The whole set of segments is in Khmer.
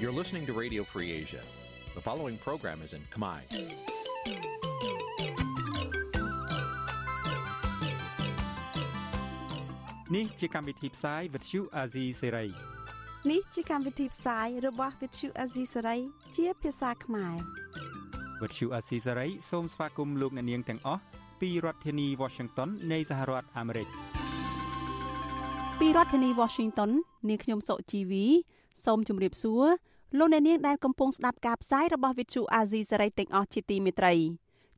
You're listening to Radio Free Asia. The following program is in Khmer. នេះជាកម្មវិធីផ្សាយ Vuthu Azizi Serai នេះជាកម្មវិធីផ្សាយរបស់ Vuthu Azizi Serai ជាភាសាខ្មែរ Vuthu Azizi Serai សូមស្វាគមន៍លោកអ្នកនាងទាំងអស់ពីរដ្ឋធានី Washington នៃសហរដ្ឋអាមេរិក ពីរដ្ឋធានី Washington នាងខ្ញុំសុជីវីសូមជម្រាបសួរ លោកអ្នកនាងដែលកំពុងស្ដាប់ការផ្សាយរបស់ Vuthu Azizi Serai ទាំងអស់ជាទីមេត្រី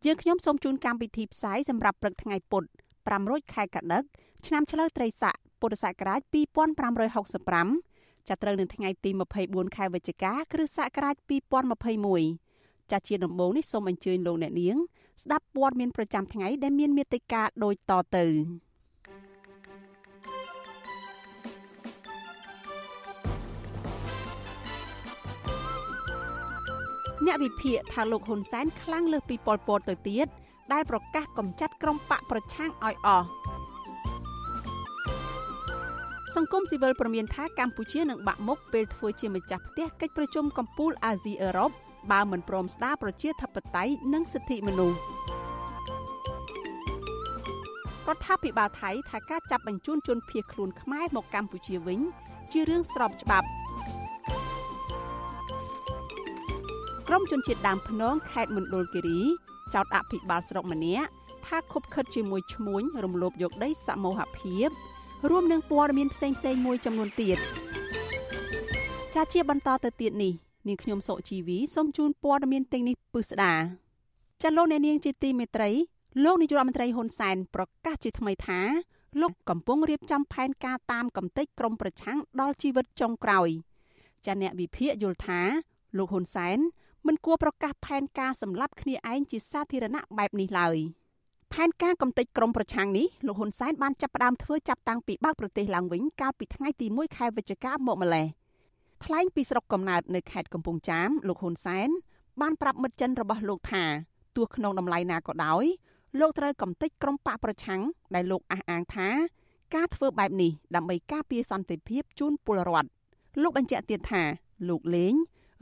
យើងខ្ញុំសូមជូនកម្មវិធីផ្សាយសម្រាប់ព្រឹកថ្ងៃពុធ5រោចខែកដឹកឆ្នាំឆ្លូវត្រីស័កពុរសករាជ2565ចាប់ត្រូវនៅថ្ងៃទី24ខែវិច្ឆិកាគ្រិស្តសករាជ2021ចាស់ជាដំបូងនេះសូមអញ្ជើញលោកអ្នកនាង ស្ដាប់ព័ត៌មានប្រចាំថ្ងៃដែលមានមេត្តាដូចតទៅ អ្នកវិភាគថាលោកហ៊ុនសែនខ្លាំងលើសពីប៉ុលពតទៅទៀតដែលប្រកាសកំចាត់ក្រុមបកប្រឆាំងឲ្យអស់សង្គមស៊ីវិលប្រមានថាកម្ពុជានឹងបាក់មុខពេលធ្វើជាម្ចាស់ផ្ទះកិច្ចប្រជុំកំពូលអាស៊ីអឺរ៉ុបបើមិនព្រមស្ដារប្រជាធិបតេយ្យនិងសិទ្ធិមនុស្សរដ្ឋាភិបាលថៃថាការចាប់បញ្ជូនជនភៀសខ្លួនខ្មែរមកកម្ពុជាវិញ ជារឿងស្របច្បាប់ ក្រមជនជាតិដើមភ្នងខេត្តមណ្ឌលគិរីចោតអភិបាលស្រុកម្នាក់ថាខົບខិតជាមួយឈ្មួញរំលោភយកដីសមូហភាពរួមនឹងព័ត៌មានផ្សេងផ្សេងមួយចំនួនទៀតចាជាបន្តទៅទៀតនេះនាងខ្ញុំសុជីវីសូមជូនព័ត៌មានទាំងនេះពិស្ដាចាលោកអ្នកនាងជាទីមេត្រីលោកនាយករដ្ឋមន្ត្រីហ៊ុនសែនប្រកាសជាថ្មីថាលោកកំពុងរៀបចំផែនការតាមកំទេចក្រមប្រឆាំងដល់ជីវិតចុងក្រោយចាអ្នកវិភាគយល់ថាលោកហ៊ុនសែន មិនគួរប្រកាសផែនការសម្លាប់គ្នាឯងជាសាធារណៈបែបនេះឡើយ។ផែនការកំទេចក្រមប្រឆាំងនេះលោកហ៊ុនសែនបានចាប់ផ្ដើមធ្វើចាប់តាំងពីបើកប្រទេសឡើងវិញកាលពីថ្ងៃទី1ខែវិច្ឆិកាមកម្លេះថ្លែងពីស្រុកកំណើតនៅខេត្តកំពង់ចាមលោកហ៊ុនសែនបានប្រាប់មិត្តចិនរបស់លោកថាទោះក្នុងតម្លៃណាក៏ដោយលោកត្រូវកំទេចក្រមបកប្រឆាំងដែលលោកអះអាងថាការធ្វើបែបនេះដើម្បីការពារសន្តិភាពជូនពលរដ្ឋលោកបញ្ជាក់ទៀតថាលោកលេង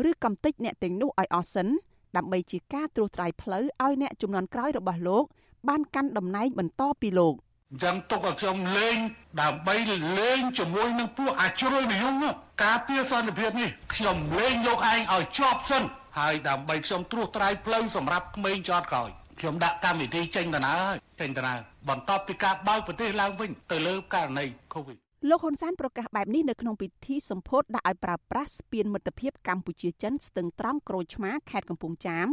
ឬកំទេចអ្នកទាំងនោះឲ្យអស់សិនដើម្បីជាការត្រួសត្រាយផ្លូវឲ្យអ្នកចំនួនក្រោយរបស់លោក បានកាន់តំណែងបន្តពីលោកអញ្ចឹងទុកឲ្យខ្ញុំលេងដើម្បីលេងជាមួយនឹងពួកអាជ្រុលនិយមការពារសន្តិភាពនេះខ្ញុំលេងយកឯងឲ្យជាប់សិនហើយដើម្បីខ្ញុំត្រួសត្រាយផ្លូវសម្រាប់ក្មេងចតក្រោយខ្ញុំដាក់កម្មវិធីចេញដំណើរចេញដំណើរបន្ទាប់ពីការបើកប្រទេសឡើងវិញទៅលើករណី COVID លោកហ៊ុនសែនប្រកាសបែបនេះនៅក្នុងពិធីសម្ពោធដាក់ឲ្យប្រើប្រាស់ស្ពានមិត្តភាពកម្ពុជាចិនស្ទឹងត្រង់ក្រូចឆ្មាខេត្តកំពង់ចាម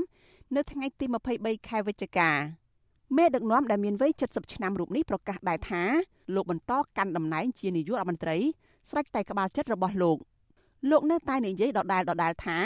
នៅថ្ងៃទី23ខែវិច្ឆិកាមេដឹកនាំដែលមានវ័យ70ឆ្នាំរូបនេះប្រកាសដែរថាលោកបន្តកាន់តំណែងជានាយករដ្ឋមន្ត្រីស្រេចតែក្បាលចិត្តរបស់លោកលោកនៅតែនិយាយដដែលដដែលថា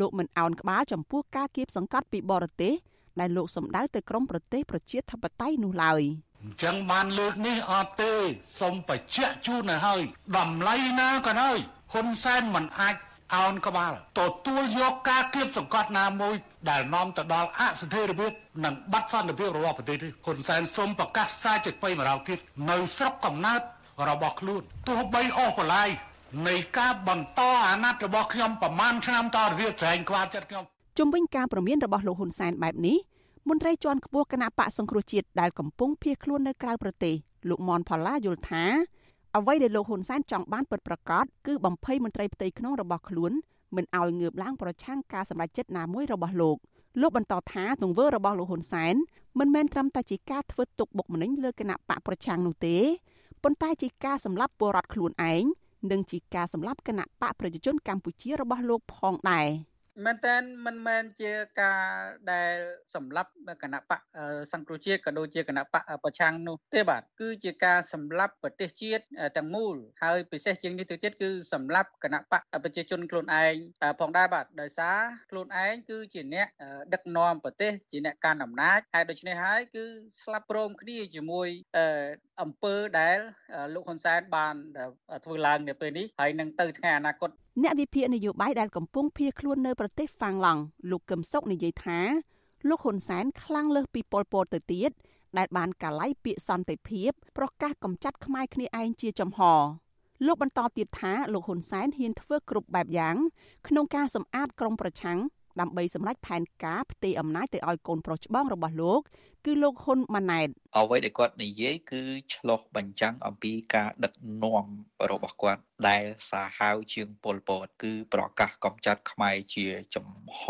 លោកមិនអោនក្បាលចំពោះការគៀបសង្កត់ពីបរទេសដែលលោកសម្ដៅទៅក្រមប្រទេសប្រជាធិបតេយ្យនោះឡើយ អញ្ចឹងបានលើកនេះអត់ទេសូមបញ្ជាក់ជូនទៅហើយតម្លៃណាក៏ហើយហ៊ុនសែនមិនអាចអោនក្បាលទទួលយកការគៀបសង្កត់ណាមួយដែលនាំទៅដល់អស្ថិរភាពនិងបាត់សន្តិភាពរបស់ប្រទេសនេះហ៊ុនសែនសូមប្រកាសសារចិត្តបីម្ដងទៀតនៅស្រុកកំណើតរបស់ខ្លួនទោះបីអស់បលាយនៃការបន្តអាណត្តិរបស់ខ្ញុំប្រមាណឆ្នាំតទៅទៀតចែងខ្វាតចិត្តខ្ញុំជំវិញការប្រមានរបស់លោកហ៊ុនសែនបែបនេះ មន្ត្រីជាន់ខ្ពស់គណៈបកសង្គ្រោះជាតិដែលកំពុងភៀសខ្លួននៅក្រៅប្រទេសលោកមនផល្លាយល់ថាអ្វីដែលលោកហ៊ុនសែនចង់បានពិតប្រាកដគឺបំភ័យមន្ត្រីផ្ទៃក្នុងរបស់ខ្លួនមិនឲ្យងើបឡើងប្រឆាំងការសម្រេចចិត្តណាមួយរបស់លោកលោកបន្តថាទង្វើរបស់លោកហ៊ុនសែនមិនមែនត្រឹមតែជាការធ្វើទុកបុកម្នេញលើគណៈបកប្រឆាំងនោះទេប៉ុន្តែជាការសម្លាប់ពលរដ្ឋខ្លួនឯងនិងជាការសម្លាប់គណៈបកប្រជាជនកម្ពុជារបស់លោកផងដែរ។ មែនតើមិនមែនជាការដែលសម្លាប់គណៈបកសង្គ្រោះជាតិក៏ដូចជាគណៈបកប្រឆាំងនោះទេបាទគឺជាការសម្លាប់ប្រទេសជាតិទាំងមូលហើយពិសេសជាងនេះទៅទៀតគឺសម្លាប់គណៈបកប្រជាជនខ្លួនឯងផងដែរបាទដោយសារខ្លួនឯងគឺជាអ្នកដឹកនាំប្រទេសជាអ្នកកាន់អំណាចហើយដូច្នេះហើយគឺស្លាប់ព្រមគ្នាជាមួយអំពើដែលលោកហ៊ុនសែនបានធ្វើឡើងនៅពេលនេះហើយនឹងទៅថ្ងៃអនាគត អ្នកវិភាគនយោបាយដែលកំពុងភៀសខ្លួននៅប្រទេសហ្វាំងឡង់លោកកឹមសុខនិយាយថាលោកហ៊ុនសែនខ្លាំងលើសពីប៉ុលពតទៅទៀតដែលបានកាឡៃពាក្យសន្តិភាពប្រកាសកម្ចាត់ខ្មែរគ្នាឯងជាចំហលោកបន្តទៀតថាលោកហ៊ុនសែនហ៊ានធ្វើគ្រប់បែបយ៉ាងក្នុងការសម្អាតក្រុមប្រឆាំងដើម្បីសម្រេចផែនការផ្ទេរអំណាចទៅឲ្យកូនប្រុសច្បងរបស់លោក គឺលោកហ៊ុនម៉ាណែតអ្វីដែលគាត់និយាយគឺឆ្លោះបញ្ចាំងអំពីការដឹកនាំរបស់គាត់ដែលសាហាវជាងពលពត គឺប្រកាសកំចាត់ខ្មែរជាចំហ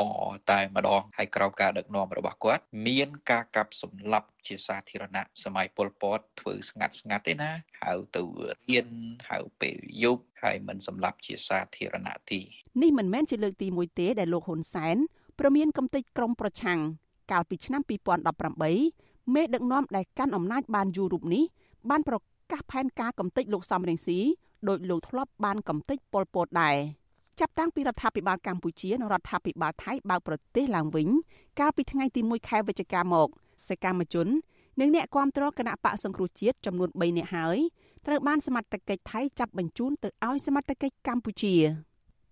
តែម្ដងហើយក្រោមការដឹកនាំរបស់គាត់ មានការកាប់សម្លាប់ជាសាធារណៈសម័យពលពតធ្វើស្ងាត់ស្ងាត់ទេណាហៅទៅរៀនហៅពេលយប់ហើយមិនសម្លាប់ជាសាធារណៈទេនេះមិនមែនជាលើកទី1ទេដែលលោកហ៊ុនសែនប្រមានកំទេចក្រមប្រឆាំង កាលពីឆ្នាំ2018មេដឹកនាំដែលកាន់អំណាចបានយូររូបនេះបានប្រកាសផែនការកំទេចលោកសំរងស៊ីដោយលោកធ្លាប់បានកំទេចប៉ុលពតដែរចាប់តាំងពីរដ្ឋាភិបាលកម្ពុជានិងរដ្ឋាភិបាលថៃបើកប្រទេសឡើងវិញកាលពីថ្ងៃទី1ខែវិច្ឆិកាមកសកម្មជននិងអ្នកគាំទ្រគណៈបកសង្គ្រោះជាតិចំនួន3នាក់ហើយត្រូវបានសមត្ថកិច្ចថៃចាប់បញ្ជូនទៅឲ្យសមត្ថកិច្ចកម្ពុជា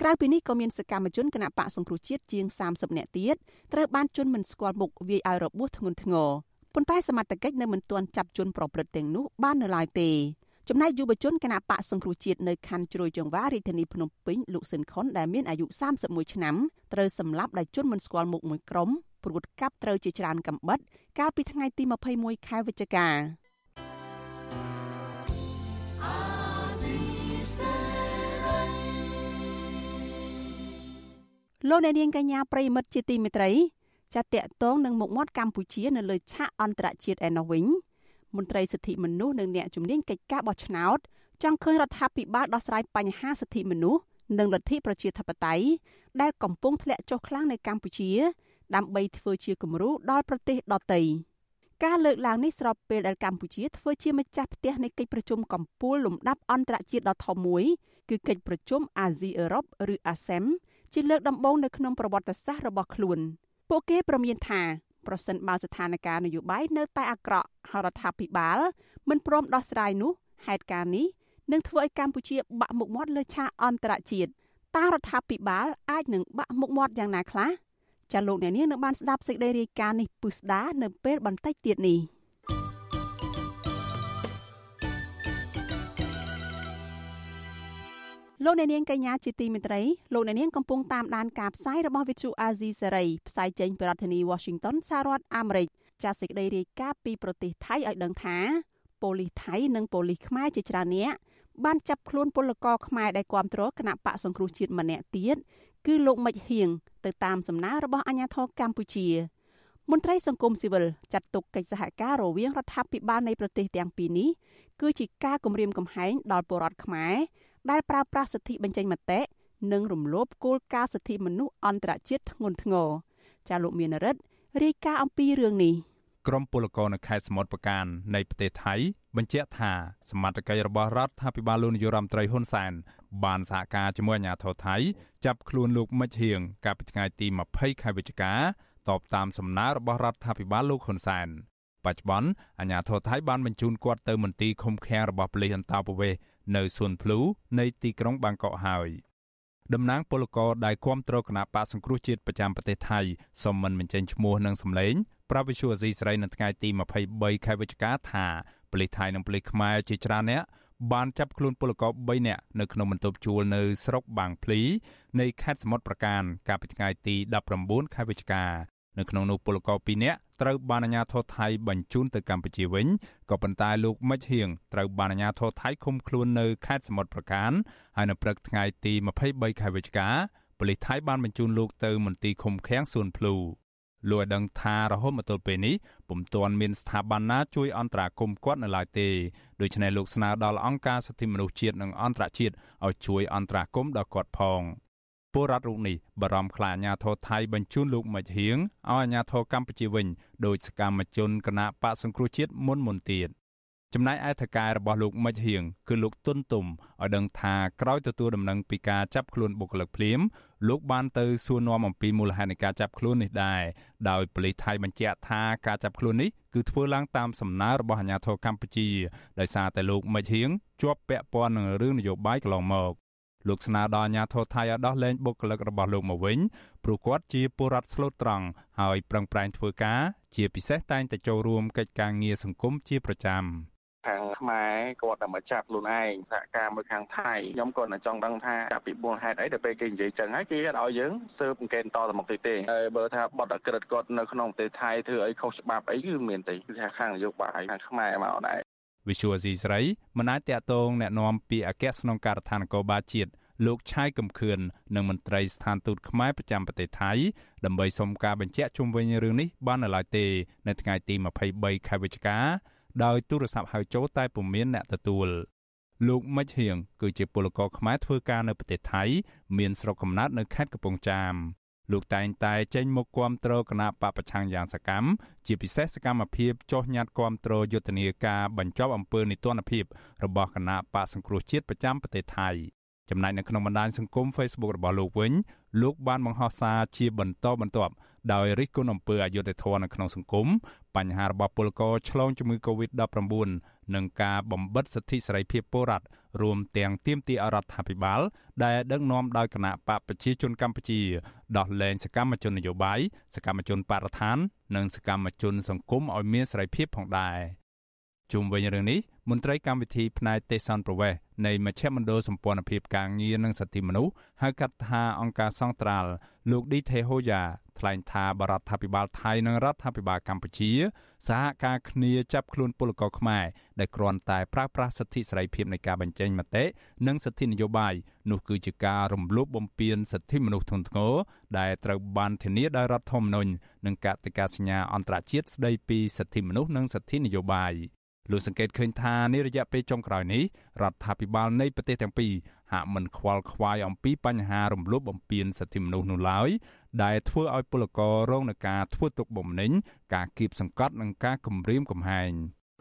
ក្រៅពីនេះក៏មានសកម្មជនគណៈបកសង្គ្រោះជាតិជាង30នាក់ទៀតត្រូវបានជន់មិនស្គាល់មុខវាយឲ្យរបួសធ្ងន់ធ្ងរប៉ុន្តែសមត្ថកិច្ចនៅមិនទាន់ចាប់ជនប្រព្រឹត្តទាំងនោះបាននៅឡើយទេចំណែកយុវជនគណៈបកសង្គ្រោះជាតិនៅខណ្ឌជ្រោយចង្វារាជធានីភ្នំពេញលោកស៊ិនខុនដែលមានអាយុ31ឆ្នាំត្រូវសម្លាប់ដោយជនមិនស្គាល់មុខមួយក្រុមព្រួតកាប់ត្រូវជាច្រើនកំបិតកាលពីថ្ងៃទី21ខែវិច្ឆិកា លោកអ្នកនាងកញ្ញាប្រិមិត្តជាទីមេត្រីចាត់តាក់ទងនឹងមុខមាត់កម្ពុជានៅលើឆាកអន្តរជាតិឯណោះវិញមន្ត្រីសិទ្ធិមនុស្សនិងអ្នកជំនាញកិច្ចការបោះឆ្នោតចង់ឃើញរដ្ឋាភិបាលដោះស្រាយបញ្ហាសិទ្ធិមនុស្សនិងលទ្ធិប្រជាធិបតេយ្យដែលកំពុងធ្លាក់ចុះខ្លាំងនៅកម្ពុជា ដើម្បីធ្វើជាគំរូដល់ប្រទេសដទៃការលើកឡើងនេះស្របពេលដែលកម្ពុជាធ្វើជាម្ចាស់ផ្ទះនៃកិច្ចប្រជុំកំពូលលំដាប់អន្តរជាតិដ៏ធំមួយគឺកិច្ចប្រជុំអាស៊ីអឺរ៉ុបឬ ASEM ជាលើកដំបូងនៅក្នុងប្រវត្តិសាស្ត្ររបស់ខ្លួន ពួកគេប្រមានថាប្រសិនបើស្ថានភាពនយោបាយនៅតែអាក្រក់ហើយរដ្ឋាភិបាលមិនព្រមដោះស្រាយនោះហេតុការណ៍នេះនឹងធ្វើឲ្យកម្ពុជាបាក់មុខមាត់លើឆាកអន្តរជាតិតើរដ្ឋាភិបាលអាចនឹងបាក់មុខមាត់យ៉ាងណាខ្លះចាលោកអ្នកនាងនឹងបានស្ដាប់សេចក្តីរាយការណ៍នេះពឹស្ដានៅពេលបន្តិចទៀតនេះ។ លោកអ្នកនាងកញ្ញាជាទីមេត្រីលោកអ្នកនាងកំពុងតាមដានការផ្សាយរបស់ Vithu Azizi Serai ផ្សាយចេញពីរដ្ឋធានី Washington សហរដ្ឋអាមេរិកចាសសេចក្តីរាយការណ៍ពីប្រទេសថៃឲ្យដឹងថាប៉ូលីសថៃនិងប៉ូលីសខ្មែរជាច្រើននាក់បានចាប់ខ្លួនពលករខ្មែរដែលគាំទ្រគណៈបកសង្គ្រោះជាតិម្នាក់ទៀតគឺលោកមិចហៀងទៅតាមសំណើរបស់អាជ្ញាធរកម្ពុជាមន្ត្រីសង្គមស៊ីវិលចាត់ទុកកិច្ចសហការរវាងរដ្ឋាភិបាលនៃប្រទេសទាំងពីរនេះគឺជាការគម្រាមកំហែងដល់ពលរដ្ឋខ្មែរ ដែលប្រើប្រាស់សិទ្ធិបញ្ចេញមតិនិងរំលោភគោលការណ៍សិទ្ធិមនុស្សអន្តរជាតិធ្ងន់ធ្ងរចាលោកមានរិទ្ធរាយការណ៍អំពីរឿងនេះក្រមពលករនៅខេត្តសមុទ្រប្រការនៃប្រទេសថៃបញ្ជាក់ថាសមត្ថកិច្ចរបស់រដ្ឋាភិបាលលោកនាយរដ្ឋមន្ត្រីហ៊ុនសែនបានសហការជាមួយអាជ្ញាធរថៃចាប់ខ្លួនលោកមិច្ហៀងកាលពីថ្ងៃទី20ខែវិច្ឆិកាតបតាមសំណើរបស់រដ្ឋាភិបាលលោកហ៊ុនសែនបច្ចុប្បន្នអាជ្ញាធរថៃបានបញ្ជូនគាត់ទៅមន្ទីរឃុំឃាំងរបស់ប៉ូលីសអន្តោប្រវេសន៍ នៅសួនភ្លូនៃទីក្រុងបាងកកហើយតំណាងពលករដែលគាំទ្រគណៈបកសង្គ្រោះជាតិប្រចាំប្រទេសថៃសូមមិនបញ្ចេញឈ្មោះនិងសម្លេងប្រាប់វិសុអាស៊ីស្រីនៅថ្ងៃទី23ខែវិច្ឆិកាថាប៉ូលីសថៃនិងប៉ូលីសខ្មែរជាច្រើនអ្នកបានចាប់ខ្លួនពលករ3នាក់នៅក្នុងបន្ទប់ជួលនៅស្រុកបាងភ្លីនៃខេត្តសមុទ្រប្រការកាលពីថ្ងៃទី19ខែវិច្ឆិកា នៅក្នុងនោះពលករ2នាក់ត្រូវបានអាជ្ញាធរថៃបញ្ជូនទៅកម្ពុជាវិញក៏ប៉ុន្តែលោកមិច្ហៀងត្រូវបានអាជ្ញាធរថៃឃុំខ្លួននៅខេត្តសមុទ្រប្រការហើយនៅព្រឹកថ្ងៃទី23ខែវិច្ឆិកាប៉ូលីសថៃបានបញ្ជូនលោកទៅមន្ទីរឃុំឃាំងសួនភ្លូលោកឲ្យដឹងថារហូតមកទល់ពេលនេះពុំទាន់មានស្ថាប័នណាជួយអន្តរាគមន៍គាត់នៅឡើយទេដូច្នេះលោកស្នើដល់អង្គការសិទ្ធិមនុស្សជាតិនិងអន្តរជាតិឲ្យជួយអន្តរាគមន៍ដល់គាត់ផង។ ពលរដ្ឋរូបនេះបារម្ភខ្លាចអាញាធរថៃបញ្ជូនលោកមិចហៀងឲ្យអាញាធរកម្ពុជាវិញដោយសកម្មជនគណៈបកសង្គ្រោះជាតិមុនមុនទៀតចំណែកឯថកែរបស់លោកមិចហៀងគឺលោកទុនទុំឲ្យដឹងថាក្រោយទទួលដំណឹងពីការចាប់ខ្លួនបុគ្គលិកភ្លាមលោកបានទៅសួរនាំអំពីមូលហេតុនៃការចាប់ខ្លួននេះដែរដោយប៉ូលីសថៃបញ្ជាក់ថាការចាប់ខ្លួននេះគឺធ្វើឡើងតាមសំណើរបស់អាជ្ញាធរកម្ពុជាដោយសារតែលោកមិចហៀងជាប់ពាក់ព័ន្ធនឹងរឿងនយោបាយកន្លងមក លោកស្នើដល់អាជ្ញាធរថៃឲ្យដោះលែងបុគ្គលិករបស់លោកមកវិញព្រោះគាត់ជាពលរដ្ឋស្លូតត្រង់ហើយប្រឹងប្រែងធ្វើការជាពិសេសតែងតែចូលរួមកិច្ចការងារសង្គមជាប្រចាំខាងខ្មែរគាត់តែមកចាប់ខ្លួនឯងសហការមួយខាងថៃខ្ញុំគាត់តែចង់ដឹងថាពីបុលហេតុអីដែលពេលគេនិយាយចឹងហើយគេឲ្យយើងស៊ើបអង្កេតតទៅមុខទៀតទេហើយបើថាបទអក្រិតគាត់នៅក្នុងប្រទេសថៃធ្វើអីខុសច្បាប់អីគឺមានទេគឺថាខាងនយោបាយខាងខ្មែរមកដែរ វិសុវអាស៊ីស្រីមិនអាចតាក់ទងណែនាំពីអគ្គស្នងការដ្ឋាននគរបាលជាតិលោកឆៃកំខឿននិងមន្ត្រីស្ថានទូតខ្មែរប្រចាំប្រទេសថៃដើម្បីសុំការបញ្ជាក់ជុំវិញរឿងនេះបាននៅឡើយទេនៅថ្ងៃទី23ខែវិច្ឆិកាដោយទូរស័ព្ទហៅចូលតែពុំមានអ្នកទទួលលោកមិច្ហៀងគឺជាពលករខ្មែរធ្វើការនៅប្រទេសថៃ មានស្រុកកំណើតនៅខេត្តកំពង់ចាម លោកតែងតែចេញមកគាំទ្រគណៈបពប្រឆាំងយ៉ាងសកម្មជាពិសេសសកម្មភាពចោះញ៉ាត់គាំទ្រយុទ្ធនាការបញ្ចប់អំពើនីតិរដ្ឋភាពរបស់គណៈបកសង្គ្រោះជាតិប្រចាំប្រទេសថៃចំណែកនៅក្នុងបណ្ដាញសង្គម Facebook របស់លោកវិញលោកបានបង្ហោះសារជាបន្តបន្ទាប់ដោយរិះគន់អំពើអយុត្តិធម៌នៅក្នុងសង្គមបញ្ហារបស់ពលករឆ្លងជំងឺ Covid-19 និងការបំបិទសិទ្ធិសេរីភាពពលរដ្ឋរួមទាំងទាមទារអរដ្ឋាភិបាល ដែលដឹកនាំដោយគណៈបកប្រជាជនកម្ពុជាដោះលែងសកម្មជននយោបាយសកម្មជនបរិស្ថាន និងសកម្មជនសង្គមឲ្យមានសេរីភាពផងដែរជុំវិញរឿងនេះមន្ត្រីកម្មវិធីផ្នែកទេសន្តប្រវេសនៃមជ្ឈមណ្ឌលសម្ព័ន្ធភាពការងារនិងសិទ្ធិមនុស្សហៅកាត់ថាអង្គការសង្ត្រាល់លោកឌីថេហូយ៉ា ថ្លែងថាបរដ្ឋាភិបាលថៃនិងរដ្ឋាភិបាលកម្ពុជាសហការគ្នាចាប់ខ្លួនពលករខ្មែរដែលគ្រាន់តែប្រើប្រាស់សិទ្ធិសេរីភាពនៃការបញ្ចេញមតិនិងសិទ្ធិនយោបាយនោះគឺជាការរំលោភបំពានសិទ្ធិមនុស្សធ្ងន់ធ្ងរដែលត្រូវបានធានាដោយរដ្ឋធម្មនុញ្ញនិងកតិកាសញ្ញាអន្តរជាតិស្តីពីសិទ្ធិមនុស្សនិងសិទ្ធិនយោបាយលោកសង្កេតឃើញថានារយៈពេលចុងក្រោយនេះរដ្ឋាភិបាលនៃប្រទេសទាំងពីរហាក់មិនខ្វល់ខ្វាយអំពីបញ្ហារំលោភបំពានសិទ្ធិមនុស្សនោះឡើយ ដែលធ្វើឲ្យពលកររងនឹងការធ្វើទុកបុកម្នេញការគៀបសង្កត់និងការគំរាមកំហែង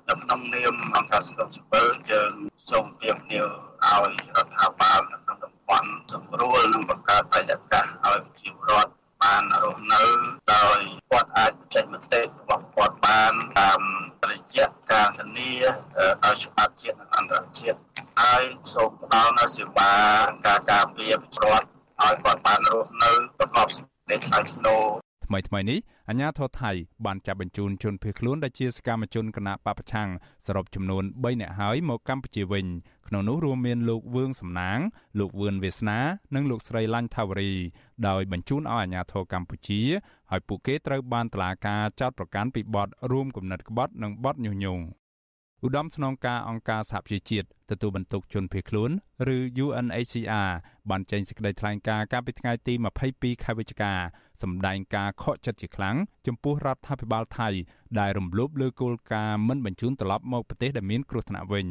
នៅក្នុងនាមអង្គការសង្គមស៊ីវិលយើងសូមពៀមនាវឲ្យរដ្ឋាភិបាលនៅក្នុងតំបន់សម្រួលនិងបង្កើតបរិយាកាសឲ្យប្រជាពលរដ្ឋបានរស់នៅដោយគាត់អាចចេញមតិរបស់គាត់បានតាមរយៈការធានាដោយច្បាប់ជាតិនិងអន្តរជាតិហើយសូមផ្ដល់នូវសេវាការការពារប្រជាពលរដ្ឋឲ្យគាត់បានរស់នៅប្រកប សេចក្តីថ្លៃថ្នូរថ្មីថ្មីនេះអាញាធរថៃបានចាប់បញ្ជូនជនភៀសខ្លួនដែលជាសកម្មជនគណបកប្រឆាំងសរុបចំនួន3នាក់ហើយមកកម្ពុជាវិញក្នុងនោះរួមមានលោកវឿងសំណាង លោកវឿនវាសនា និងលោកស្រីឡាញ់ថាវរី ដោយបញ្ជូនឲ្យអាញាធរកម្ពុជាហើយពួកគេត្រូវបានតុលាការចោទប្រកាន់ពីបទរួមគំនិតក្បត់និងបទញុះញង់ ឧត្តមស្នងការអង្គការសហប្រជាជាតិទទួលបន្ទុកជនភៀសខ្លួនឬ UNHCR បានចេញសេចក្តីថ្លែងការណ៍កាលពីថ្ងៃទី22ខែវិច្ឆិកាសម្ដែងការខកចិត្តជាខ្លាំងចំពោះរដ្ឋាភិបាលថៃដែលរំលោភលើគោលការណ៍មិនបញ្ជូនត្រឡប់មកប្រទេសដែលមានគ្រោះថ្នាក់វិញ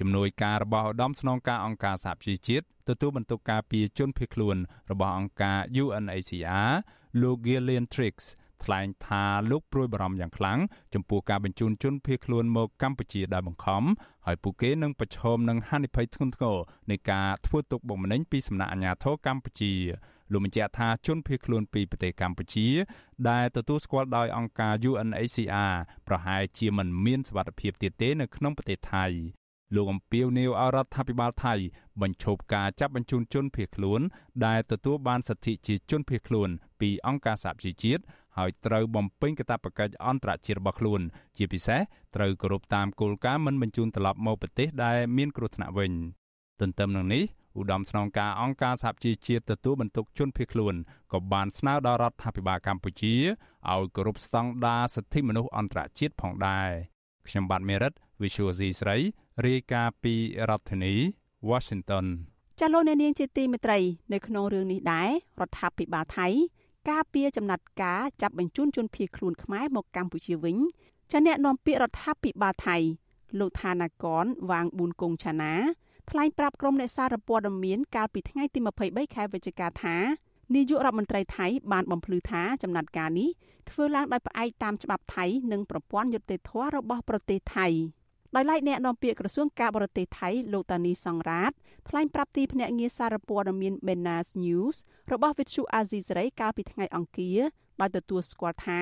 ជំនួយការរបស់ឧត្តមស្នងការអង្គការសហប្រជាជាតិទទួលបន្ទុកការពីជនភៀសខ្លួនរបស់អង្គការ UNHCR លោក Gillian Trix ថ្លែងថាលោកព្រួយបារម្ភយ៉ាងខ្លាំងចំពោះការបញ្ជូនជនភៀសខ្លួនមកកម្ពុជាដោយបង្ខំហើយពួកគេនឹងប្រឈមនឹងហានិភ័យធ្ងន់ធ្ងរនៃការធ្វើទុកបុកម្នេញពីសំណាក់អាជ្ញាធរកម្ពុជាលោកបញ្ជាក់ថាជនភៀសខ្លួនពីប្រទេសកម្ពុជា ដែលទទួលស្គាល់ដោយអង្គការ UNHCR ប្រហែលជាមិនមានសុវត្ថិភាពទៀតទេនៅក្នុងប្រទេសថៃលោកអំពីវនាវអរដ្ឋាភិបាលថៃបញ្ឈប់ការចាប់បញ្ជូនជនភៀសខ្លួន ដែលទទួលបានសិទ្ធិជាជនភៀសខ្លួនពីអង្គការសហប្រជាជាតិ ហើយត្រូវបំពេញកាតព្វកិច្ចអន្តរជាតិរបស់ខ្លួន ជាពិសេសត្រូវគោរពតាមគោលការណ៍មិនបញ្ជូនត្រឡប់មកប្រទេសដែលមានគ្រោះថ្នាក់វិញទន្ទឹមនឹងនេះឧត្តមស្នងការអង្គការសហជីវជាតិទទួលបន្ទុកជនភៀសខ្លួនក៏បានស្នើដល់រដ្ឋាភិបាលកម្ពុជាឲ្យគោរពស្តង់ដារសិទ្ធិមនុស្សអន្តរជាតិផងដែរខ្ញុំបាទមេរិត Visual C ស្រីរាយការណ៍ពីរដ្ឋធានី Washington ចាលោកអ្នកនាងជាទីមេត្រី នៅក្នុងរឿងនេះដែររដ្ឋាភិបាលថៃ ការពារចំណាត់ការចាប់បញ្ជូនជនភៀសខ្លួនខ្មែរមកកម្ពុជាវិញចាអ្នកនាំពាក្យរដ្ឋាភិបាលថៃលោកឋានាកនវាងប៊ុនគងឆាណាថ្លែងប្រាប់ក្រុមអ្នកសារព័ត៌មានកាលពីថ្ងៃទី23ខែវិច្ឆិកាថានាយករដ្ឋមន្ត្រីថៃបានបំភ្លឺថាចំណាត់ការនេះធ្វើឡើងដោយផ្អែកតាមច្បាប់ថៃនិងប្រព័ន្ធយុត្តិធម៌របស់ប្រទេសថៃ ដោយឡែកអ្នកនាំពាក្យក្រសួងការបរទេសថៃលោកតានីសង្រាតថ្លែងប្រាប់ទីភ្នាក់ងារសារព័ត៌មាន Benas News របស់ Vithu Azizi សេរីកាលពីថ្ងៃអង្គារដោយទទួលស្គាល់ថា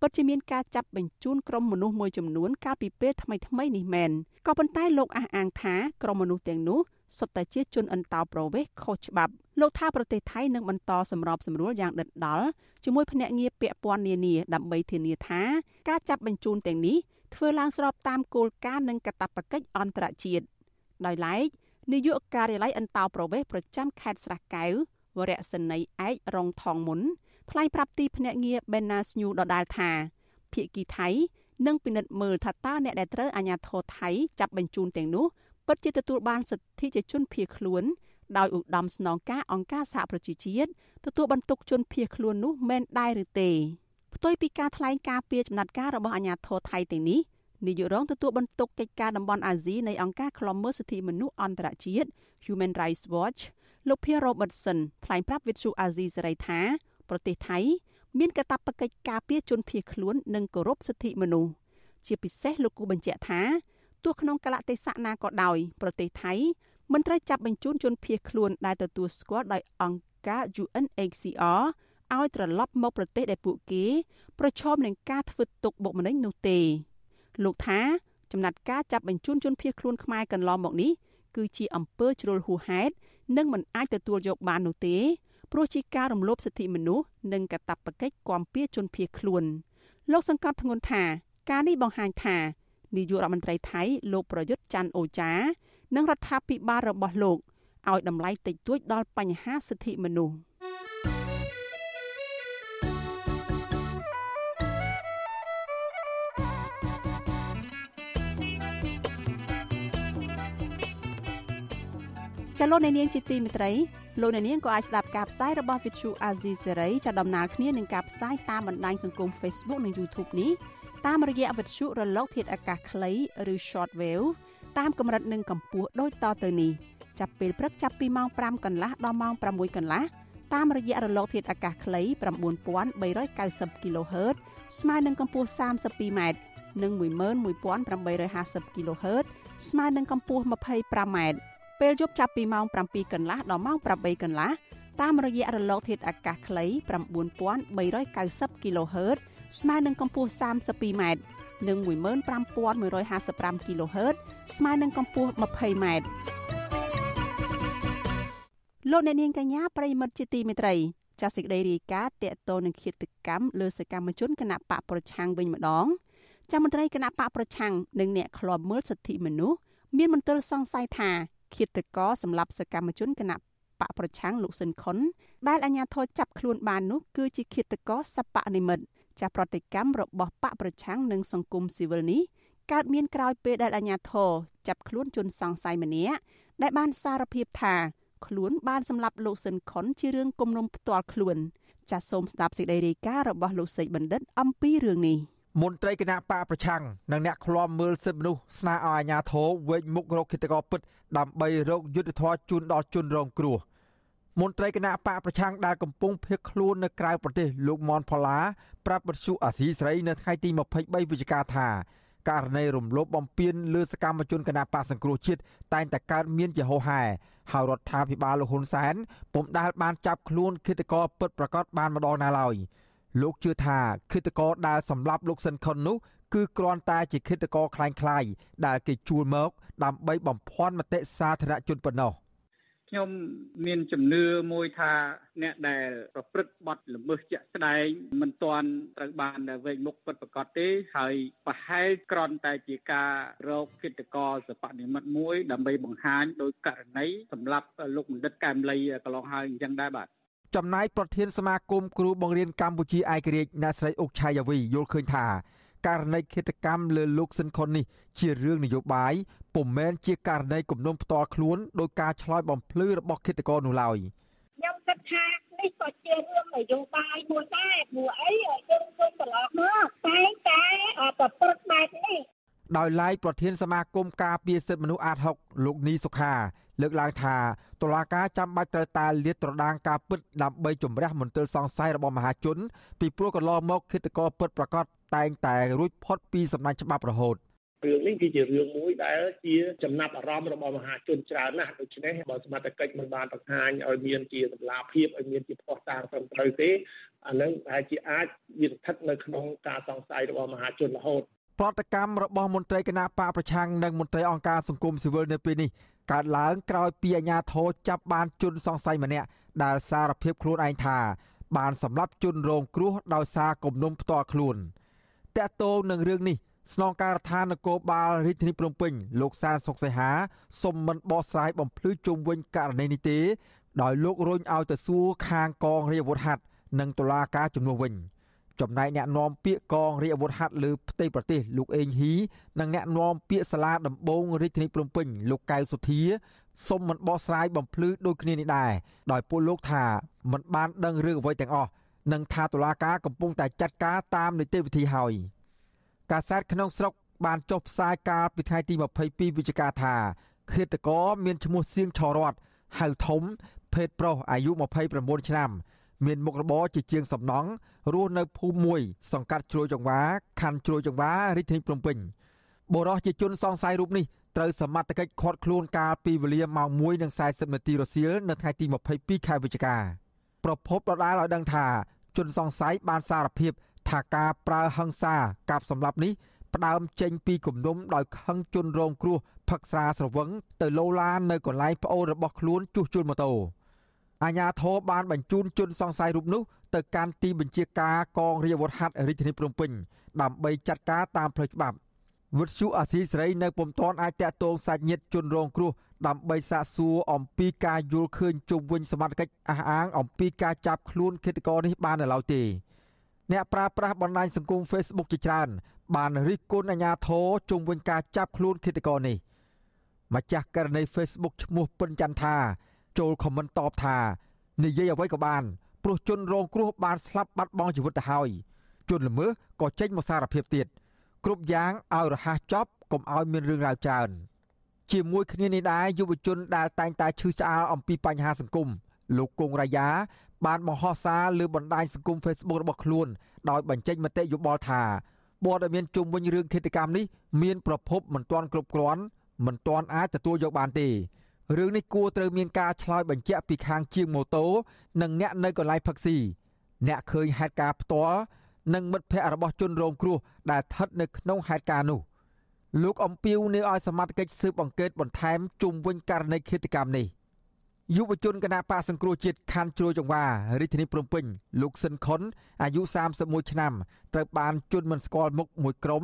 ពិតជាមានការចាប់បញ្ជូនក្រុមមនុស្សមួយចំនួនកាលពីពេលថ្មីៗនេះមែនក៏ប៉ុន្តែលោកអះអាងថាក្រុមមនុស្សទាំងនោះសុទ្ធតែជាជនអន្តោប្រវេសន៍ខុសច្បាប់លោកថាប្រទេសថៃនឹងបន្តសម្របសម្រួលយ៉ាងដិតដល់ជាមួយភ្នាក់ងារពាក់ព័ន្ធនានាដើម្បីធានាថាការចាប់បញ្ជូនទាំងនេះ ធ្វើឡើងស្របតាមគោលការណ៍និងកាតព្វកិច្ចអន្តរជាតិដោយឡែកនាយកការិយាល័យអន្តោប្រវេសន៍ប្រចាំខេត្តស្រះកែវវរៈសេនីយ៍ឯករងថងមុនថ្លែងប្រាប់ទីភ្នាក់ងារ Benas News ដដែលថាភៀកគីថៃនឹងពិនិត្យមើលថាតើអ្នកដែលត្រូវអាជ្ញាធរថៃចាប់បញ្ជូនទាំងនោះពិតជាទទួលបានសិទ្ធិជាជនភៀសខ្លួនដោយឧត្តមស្នងការអង្គការសហប្រជាជាតិទទួលបន្ទុកជនភៀសខ្លួននោះមែនដែរឬទេ ផ្ទុយពីការថ្លែងការពីចំណាត់ការរបស់អាជ្ញាធរថៃទាំងនេះនាយករងទទួលបន្ទុកកិច្ចការតំបន់អាស៊ីនៃអង្គការឃ្លាំមើលសិទ្ធិមនុស្សអន្តរជាតិ Human Rights Watch លោកភី Robertson ថ្លែងប្រាប់វិទ្យុអាស៊ីសេរីថាប្រទេសថៃ មានកាតព្វកិច្ចការពារជនភៀសខ្លួននិងគោរពសិទ្ធិមនុស្សជាពិសេសលោកគូបញ្ជាក់ថាទោះក្នុងកលៈទេសៈណាក៏ដោយប្រទេសថៃមិនត្រូវចាប់បញ្ជូនជនភៀសខ្លួនដែលទទួលស្គាល់ដោយអង្គការ UNHCR ឲ្យត្រឡប់មកប្រទេសដែលពួកគេ ប្រឈមនឹងការធ្វើទុកបុកម្នេញនោះទេលោកថាចំណាត់ការចាប់បញ្ជូនជនភៀសខ្លួនខ្មែរកន្លងមកនេះគឺជាអំពើជ្រុលហួសហេតុនិងមិនអាចទទួលយកបាននោះទេព្រោះជាការរំលោភសិទ្ធិមនុស្សនិងកាតព្វកិច្ចគាំពៀជនភៀសខ្លួនលោកសង្កត់ធ្ងន់ថា ការនេះបង្ហាញថានាយករដ្ឋមន្ត្រីថៃលោកប្រយុទ្ធច័ន្ទអូចា និងរដ្ឋាភិបាលរបស់លោកឲ្យតម្លៃតិចតួចដល់បញ្ហាសិទ្ធិមនុស្ស ចលនានាងជាទីមេត្រីលោកអ្នកនាងក៏អាចស្ដាប់ការផ្សាយរបស់ Vithu Azizi Serai ចាប់ដំណើរគ្នានឹងការផ្សាយតាមបណ្ដាញសង្គម Facebook និង YouTube នេះតាមរយៈវិទ្យុរលក ធាតុអាកាសខ្លីឬ Shortwave តាមកម្រិតនិងកម្ពស់ដូចតទៅនេះចាប់ពេលព្រឹកចាប់ពីម៉ោង5កន្លះដល់ម៉ោង6កន្លះតាមរយៈរលកធាតុអាកាសខ្លី9390 kHz ស្មើនឹងកម្ពស់ 32m និង11850 kHz ស្មើនឹងកម្ពស់ 25m ពេលយប់ចាប់ពីម៉ោង7កន្លះដល់ម៉ោង8កន្លះតាមរយៈរលកធាតុអាកាសខ្លី9390 kHz ស្មើនឹងកម្ពស់ 32m និង15155 kHz ស្មើនឹងកម្ពស់ 20m លោកអ្នកនាងកញ្ញាប្រិមិត្តជាទីមេត្រីចាសសេចក្តីរាយការណ៍តកតទៅនឹងឃាតកម្មលើសកម្មជនគណៈបកប្រឆាំងវិញម្ដងចាំមន្ត្រីគណៈបកប្រឆាំងនិងអ្នកខ្លាំមើលសិទ្ធិមនុស្សមានមន្ទិលសង្ស័យថា ឃាតករសម្រាប់សកម្មជនគណៈបកប្រឆាំងលោកស៊ិនខុនដែលអាជ្ញាធរចាប់ខ្លួនបាននោះគឺជាឃាតករសពនិមិត្តចាស់ប្រតិកម្មរបស់បកប្រឆាំងនិងសង្គមស៊ីវិលនេះកើតមានក្រោយពេលដែលអាជ្ញាធរចាប់ខ្លួនជនសង្ស័យម្នាក់ដែលបានសារភាពថាខ្លួនបានសម្លាប់លោកស៊ិនខុនជារឿងគំនុំផ្ទាល់ខ្លួនចាសសូមស្ដាប់សេចក្តីរាយការណ៍របស់លោកសេកបណ្ឌិតអំពីរឿងនេះ មន្ត្រីគណៈបកប្រឆាំងនិងអ្នកឃ្លាំមើលសិទ្ធិមនុស្សស្នើឲ្យអាជ្ញាធរវេកមុខរកគិតកោពិតដើម្បីរកយុទ្ធធរជូនដល់ជនរងគ្រោះមន្ត្រីគណៈបកប្រឆាំងដែលកំពុងភៀសខ្លួននៅក្រៅប្រទេសលោកមនផល្លាប្រាប់បទសុអាស៊ីស្រីនៅថ្ងៃទី23វិច្ឆិកាថាករណីរំលោភបំពានលើសកម្មជនគណៈបកសង្គ្រោះជាតិតែងតែកើតមានជាហូរហែហើយរដ្ឋាភិបាលលោកហ៊ុនសែនពុំដែលបានចាប់ខ្លួនឃាតករពិតប្រាកដបានម្ដងណាឡើយ លោកជឿថាឃាតករដែលសម្លាប់លោកស៊ិនខុននោះគឺគ្រាន់តែជាឃាតករคล้ายៗដែលគេជួលមកដើម្បីបំភាន់មតិសាធារណជនប៉ុណ្ណោះខ្ញុំមានជំនឿមួយថាអ្នកដែលប្រព្រឹត្តបទល្មើសជាក់ស្ដែងមិនទាន់ត្រូវបានវែងមុខពិតប្រាកដទេហើយប្រហែលក្រន់តែជាការរោគគិតកោសបនិមិត្តមួយ ដើម្បីបង្ហាញដោយករណីសម្រាប់លោកបណ្ឌិតកែមលីកន្លងហើយអញ្ចឹងដែរបាទ ចំណែកប្រធានសមាគមគ្រូបង្រៀនកម្ពុជាឯករាជ្យអ្នកស្រីអុកឆៃយ៉ាវីយល់ឃើញថាករណីឃាតកម្មលើលោកស៊ិនខុននេះជារឿងនយោបាយពុំមែនជាករណីគំនុំផ្ទាល់ខ្លួនដោយការឆ្លើយបំភ្លឺរបស់ឃាតករនោះឡើយខ្ញុំគិតថានេះក៏ជារឿងនយោបាយមួយដែរព្រោះអីយើងឃើញកន្លងមកតែតែប្រព្រឹត្តបែបនេះដោយឡែកប្រធានសមាគមការពារសិទ្ធិមនុស្សអាត6លោកនីសុខា លើកឡើងថាតុលាការចាំបាច់ត្រូវតែលាតត្រដាងការពិតដើម្បីជំរះមន្ទិលសង្ស័យរបស់មហាជន ពីព្រោះកន្លងមកឃាតករពិតប្រាកដតែងតែរួចផុតពីសំណាញ់ច្បាប់រហូតរឿងនេះគឺជារឿងមួយដែលជាចំណាប់អារម្មណ៍របស់មហាជនច្រើនណាស់ដូច្នេះបើសមត្ថកិច្ចមិនបានបង្ហាញឲ្យមានជាតម្លាភាពឲ្យមានជាផុសតាងត្រឹមត្រូវទេអានឹងអាចជាអាចវាស្ថិតនៅក្នុងការសង្ស័យរបស់មហាជនរហូត ប្រតិកម្មរបស់មន្ត្រីគណៈបកប្រឆាំងនិងមន្ត្រីអង្គការសង្គមស៊ីវិលនៅពេលនេះកើតឡើងក្រោយពីអាជ្ញាធរចាប់បានជនសង្ស័យម្នាក់ដែលសារភាពខ្លួនឯងថា បានសម្លាប់ជនរងគ្រោះដោយសារគំនុំផ្ទាល់ខ្លួនតាក់ទងនឹងរឿងនេះស្នងការដ្ឋាននគរបាលរាជធានីភ្នំពេញលោកសានសុកសីហាសុំមិនបោះស្រាយបំភ្លឺជុំវិញករណីនេះទេដោយលោករុញឲ្យទៅសួរខាងកងរាជអាវុធហត្ថនិងតុលាការជំនួសវិញ ចំណែកអ្នកនាំពាក្យកងរាជអាវុធហត្ថលើផ្ទៃប្រទេសលោកអេងហ៊ីនិងអ្នកនាំពាក្យសាលាដំបងរាជធានីភ្នំពេញលោកកៅសុធាសុំមិនបោះស្រាយបំភ្លឺដូចគ្នានេះដែរដោយពួកលោកថាមិនបានដឹងរឿងអ្វីទាំងអស់និងថាតុលាការកំពុងតែចាត់ការតាមនីតិវិធីហើយកាសែតក្នុងស្រុកបានចុះផ្សាយកាលពីថ្ងៃទី22វិច្ឆិកាថាឃាតករមានឈ្មោះសៀងឆរតហៅធំភេទប្រុសអាយុ29ឆ្នាំ មានមុខរបរជាជាងសំណង់រស់នៅភូមិមួយ សង្កាត់ជ្រោយចង្វាខណ្ឌជ្រោយចង្វារាជធានីភ្នំពេញបុរសជាជនសង្ស័យរូបនេះត្រូវសមត្ថកិច្ចឃាត់ខ្លួនកាលពីវេលាម៉ោង1:40នាទីរសៀលនៅថ្ងៃទី22ខែវិច្ឆិកាប្រពន្ធដដាលឲ្យដឹងថាជនសង្ស័យបានសារភាព ថាការប្រើហិង្សាកាប់សម្លាប់នេះផ្ដើមចេញពីគំនុំដោយខឹងជនរងគ្រោះផឹកស្រាស្រវឹងទៅលោឡាននៅកន្លែងប្អូនរបស់ខ្លួនជួសជុលម៉ូតូ អាជ្ញាធរបានបញ្ជូនជនសង្ស័យរូបនោះទៅកាន់ទីបញ្ជាការកងរាជអាវុធហត្ថរាជធានីភ្នំពេញដើម្បីចាត់ការតាមផ្លូវច្បាប់វិទ្យុអាស៊ីសេរីនៅពុំទាន់អាចតាក់ទងសាច់ញាតិជនរងគ្រោះដើម្បីសាកសួរអំពីការយល់ឃើញជុំវិញសមត្ថកិច្ចអះអាងអំពីការចាប់ខ្លួនឃាតករនេះបាននៅឡើយទេអ្នកប្រើប្រាស់បណ្ដាញសង្គម Facebook ជាច្រើន បានរិះគន់អាជ្ញាធរជុំវិញការចាប់ខ្លួនឃាតករនេះម្ចាស់ករណី Facebook ឈ្មោះពិនចន្ទថា ចូលខមមិនតបថានិយាយអ្វីក៏បានព្រោះជនរងគ្រោះបានស្លាប់បាត់បង់ជីវិតទៅហើយជនល្មើសក៏ចេញមកសារភាពទៀតគ្រប់យ៉ាងឲ្យរហ័សចប់កុំឲ្យមានរឿងរ៉ាវច្រើនជាមួយគ្នានេះដែរយុវជនដែលតែងតែឈឺឆ្អាលអំពីបញ្ហាសង្គមលោកគង់រាយា បានបង្ហោះសារលើបណ្ដាញសង្គម Facebook របស់ខ្លួនដោយបញ្ចេញមតិយោបល់ថាព័ត៌មានជុំវិញរឿងឃាតកម្មនេះមានប្រភពមិនទាន់គ្រប់គ្រាន់មិនទាន់អាចទទួលយកបានទេ រឿងនេះគួរត្រូវមានការឆ្លើយបញ្ជាក់ពីខាងជាងម៉ូតូនិងអ្នកនៅកន្លែងផឹកស៊ីអ្នកឃើញហេតុការណ៍ផ្ទាល់និងមិត្តភ័ក្តិរបស់ជនរងគ្រោះដែលស្ថិតនៅក្នុងហេតុការណ៍នោះលោកអំពីវនៅឲ្យសមត្ថកិច្ចស៊ើបអង្កេតបន្ថែមជុំវិញករណីឃាតកម្មនេះយុវជនគណៈបកសង្គ្រោះជាតិខណ្ឌជ្រោយចង្វារាជធានីភ្នំពេញលោកស៊ិនខុនអាយុ31ឆ្នាំត្រូវបានជន់មិនស្គាល់មុខមួយក្រុម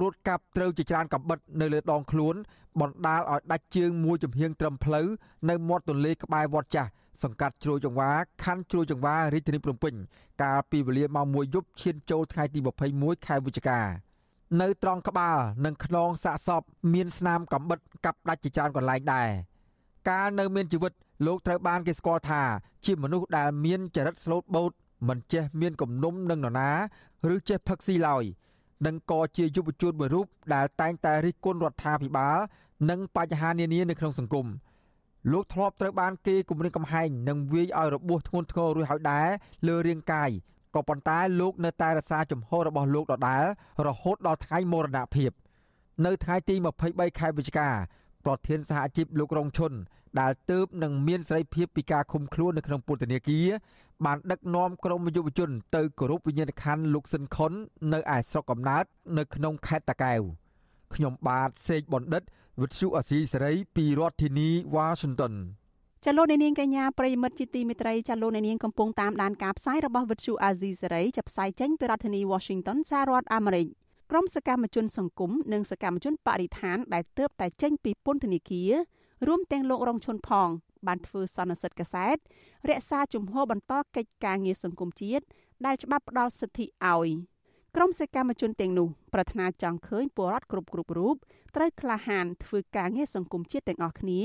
ព្រួតកាប់ត្រូវជាច្រើនកំបិតនៅលើដងខ្លួនបណ្ដាលឲ្យដាច់ជើងមួយចំហៀងត្រឹមផ្លូវនៅមាត់ទន្លេក្បែរវត្តចាស់សង្កាត់ជ្រោយចង្វាខណ្ឌជ្រោយចង្វារាជធានីភ្នំពេញកាលពីវេលាម៉ោង1យប់ឈានចូលថ្ងៃទី21ខែវិច្ឆិកានៅត្រង់ក្បាលនិងខ្នងសាកសពមានស្នាមកំបិតកាប់ដាច់ជាច្រើនកន្លែងដែរកាលនៅមានជីវិតលោកត្រូវបានគេស្គាល់ថា ជាមនុស្សដែលមានចរិតស្លូតបូតមិនចេះមានគំនុំនឹងនរណា ឬចេះផឹកស៊ីឡើយ និងក៏ជាយុវជនមួយរូបដែលតែងតែរិះគន់រដ្ឋាភិបាល និងបញ្ហានានានៅក្នុងសង្គមលោកធ្លាប់ត្រូវបានគេគំរាមកំហែងនិងវាយឲ្យរបួសធ្ងន់ធ្ងររួចហើយដែរលើរាងកាយក៏ប៉ុន្តែលោកនៅតែរក្សាជំហររបស់លោកដដែលរហូតដល់ថ្ងៃមរណភាព នៅថ្ងៃទី23ខែវិច្ឆិកាប្រធានសហជីពលោករងឈុន ដែលទៅបនឹងមានសេរីភាពពីការឃុំខ្លួននៅក្នុងពន្ធនាគារបានដឹកនាំក្រុមយុវជន ទៅគោរពវិញ្ញាណក្ខន្ធលោកស៊ិនខុននៅឯស្រុកកំណើតនៅក្នុងខេត្តតាកែវខ្ញុំបាទសេកបណ្ឌិតវិទ្យុអសីសេរីពីរដ្ឋធានីវ៉ាស៊ីនតោនចលនានាងកញ្ញាប្រិមិត្តជាទីមេត្រីចលនានាងកំពុងតាមដានការផ្សាយរបស់វិទ្យុអាស៊ីសេរីចាប់ផ្សាយចេញពីរដ្ឋធានី Washington សហរដ្ឋអាមេរិកក្រុមសកម្មជនសង្គមនិងសកម្មជនបរិស្ថានដែលទើបតែចេញពីពន្ធនាគារ រួមទាំងលោករងឈុនផង បានធ្វើសន្និសិទកសែតរក្សាជំហរបន្តកិច្ចការងារសង្គមជាតិដែលច្បាប់ផ្ដល់សិទ្ធិឲ្យក្រុមសកម្មជនទាំងនោះប្រាថ្នាចង់ឃើញពលរដ្ឋគ្រប់គ្រប់រូបត្រូវក្លាហានធ្វើការងារសង្គមជាតិទាំងអស់គ្នា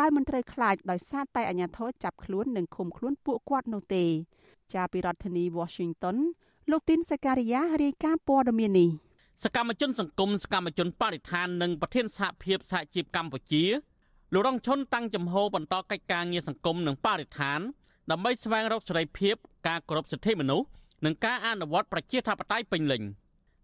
ដោយមិនត្រូវខ្លាចដោយសារតែអាញាធរចាប់ខ្លួននិងឃុំខ្លួនពួកគាត់នោះទេ ចាប់ពីរដ្ឋធានី Washington លោកទីនសការីយ៉ារាយការណ៍ព័ត៌មាននេះសកម្មជនសង្គមសកម្មជនបរិស្ថាននិងប្រធានសហភាពសហជីពកម្ពុជា លោករងឈុនតាំងចំហបន្តកិច្ចការងារសង្គមនិងបរិស្ថានដើម្បីស្វែងរកសេរីភាពការគោរពសិទ្ធិមនុស្សនិងការអនុវត្តប្រជាធិបតេយ្យពេញលេញ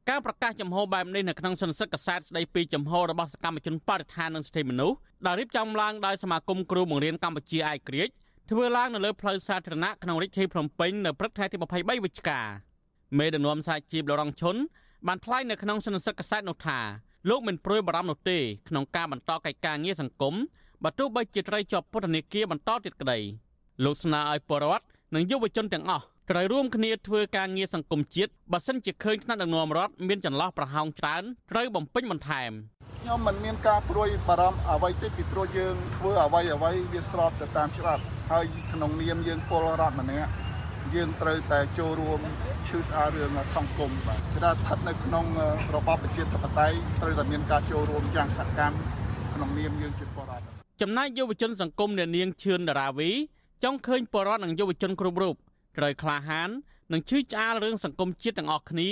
ការប្រកាសចំហបែបនេះនៅក្នុងសន្និសីទកសែតស្ដីពីចំហរបស់សកម្មជនបរិស្ថាននិងសិទ្ធិមនុស្សដែលរៀបចំឡើងដោយសមាគមគ្រូបង្រៀនកម្ពុជាឯករាជ្យធ្វើឡើងនៅលើផ្លូវសាធារណៈក្នុងរាជធានីភ្នំពេញនៅព្រឹកថ្ងៃទី23វិច្ឆិកាមេដឹកនាំសហជីពលរងឈុនបានថ្លែងនៅក្នុងសន្និសីទកសែតនោះថា លោកមិនព្រួយបារម្ភនោះទេក្នុងការបន្តកិច្ចការងារសង្គមបើទោះបីជាត្រូវជាប់ពន្ធនាគារបន្តទៀតក្តីលោកស្នើឲ្យពលរដ្ឋនិងយុវជនទាំងអស់ត្រូវរួមគ្នាធ្វើការងារសង្គមជាតិបើសិនជាឃើញថ្នាក់ដឹកនាំរដ្ឋមានចន្លោះប្រហោងច្រើនត្រូវបំពេញបន្ថែមខ្ញុំមិនមានការព្រួយបារម្ភអ្វីទេពីព្រោះយើងធ្វើអ្វីអ្វីវាស្របទៅតាមច្បាប់ហើយក្នុងនាមយើងពលរដ្ឋម្នាក់ យើងត្រូវតែចូលរួមឈឺស្អាតរឿងសង្គមបាទគឺថាស្ថិតនៅក្នុងរបបប្រជាធិបតេយ្យត្រូវតែមានការចូលរួមយ៉ាងសកម្មក្នុងនាមយើងជាពលរដ្ឋចំណែកយុវជនសង្គមអ្នកនាងឈឿនដារាវីចង់ឃើញពលរដ្ឋនិងយុវជនគ្រប់រូបត្រូវក្លាហាននិងឈឺឆ្អាលរឿងសង្គមជាតិទាំងអស់គ្នា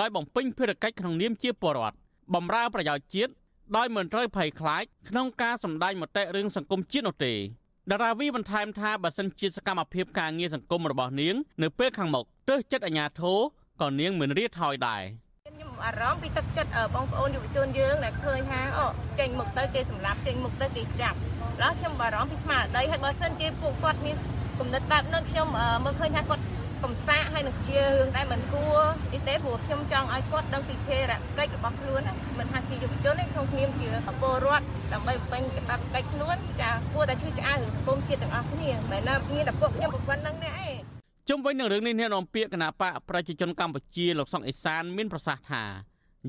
ដោយបំពេញភារកិច្ចក្នុងនាមជាពលរដ្ឋបម្រើប្រយោជន៍ជាតិដោយមិនត្រូវភ័យខ្លាចក្នុងការសម្ដែងមតិរឿងសង្គមជាតិនោះទេ តារាវីបន្ថែមថាបើសិនជាសកម្មភាពការងារសង្គមរបស់នាង នៅពេលខាងមុខទើសចិត្តអាញាធោក៏នាងមិនរៀតថយដែរខ្ញុំអារម្មណ៍ពីទឹកចិត្តបងប្អូនយុវជនយើងដែលឃើញថាអូចេញមុខទៅគេសម្លាប់ចេញមុខទៅគេចាប់ដល់ខ្ញុំបារម្ភពីស្មារតីហើយបើសិនជាពួកគាត់មានគំនិតបែបនោះខ្ញុំមើលឃើញថាគាត់ កំសាកហើយនឹងជារឿងដែលមិនគួរនេះទេព្រោះខ្ញុំចង់ឲ្យគាត់ដឹងពីភារកិច្ចរបស់ខ្លួនមិនថាជាយុវជនទេក្នុងនាមជាពលរដ្ឋដើម្បីបំពេញកាតព្វកិច្ចខ្លួនចាគួរតែឈឺឆ្អាលរឿងសង្គមជាតិទាំងអស់គ្នាមិនណាមានតែពួកខ្ញុំប៉ុណ្្នឹងទេឯងជុំវិញនឹងរឿងនេះអ្នកនាំពាក្យគណៈបកប្រជាជនកម្ពុជាលោកសុកអេសានមានប្រសាសន៍ថា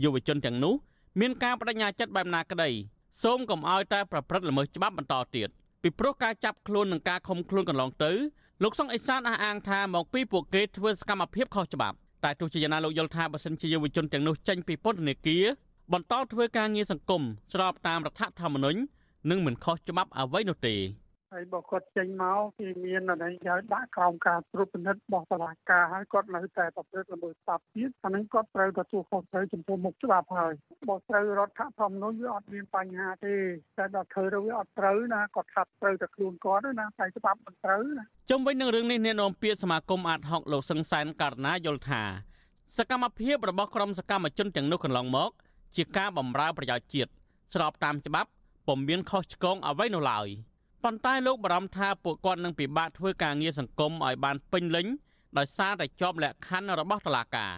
យុវជនទាំងនោះមានការបដិញ្ញាចិត្តបែបណាក្តីសូមកុំឲ្យតែប្រព្រឹត្តល្មើសច្បាប់បន្តទៀតពីព្រោះការចាប់ខ្លួននិងការឃុំខ្លួនកន្លងទៅ លោកសុងអេសានអះអាងថាមកពីពួកគេធ្វើសកម្មភាពខុសច្បាប់តែទោះជាយ៉ាងណាលោកយល់ថាបើសិនជាយុវជនទាំងនោះចេញពីពន្ធនាគារបន្តធ្វើការងារសង្គមស្របតាមរដ្ឋធម្មនុញ្ញនិងមិនខុសច្បាប់អ្វីនោះទេ ហើយបើគាត់ចេញមកគេមានអីឲ្យដាក់ក្រោមការត្រួតពិនិត្យរបស់តុលាការហើយគាត់នៅតែប្រព្រឹត្តល្មើសច្បាប់ទៀតអានឹងគាត់ត្រូវទទួលខុសត្រូវចំពោះមុខច្បាប់ហើយបើត្រូវរដ្ឋធម្មនុញ្ញវាអត់មានបញ្ហាទេតែដល់ធ្វើទៅវាអត់ត្រូវណាគាត់ថាត្រូវតែខ្លួនគាត់ណាតែច្បាប់មិនត្រូវណាជុំវិញនឹងរឿងនេះអ្នកនាំពាក្យសមាគមអាត60លោកសឹងសែនករណាយល់ថាសកម្មភាពរបស់ក្រុមសកម្មជនទាំងនោះកន្លងមក ជាការបម្រើប្រយោជន៍ជាតិស្របតាមច្បាប់ពុំមានខុសឆ្គងអ្វីនោះឡើយ។ ប៉ុន្តែលោកបារម្ភថាពួកគាត់នឹងពិបាកធ្វើការងារសង្គមឲ្យបានពេញលេញដោយសារតែជាប់លក្ខខណ្ឌរបស់តុលាការ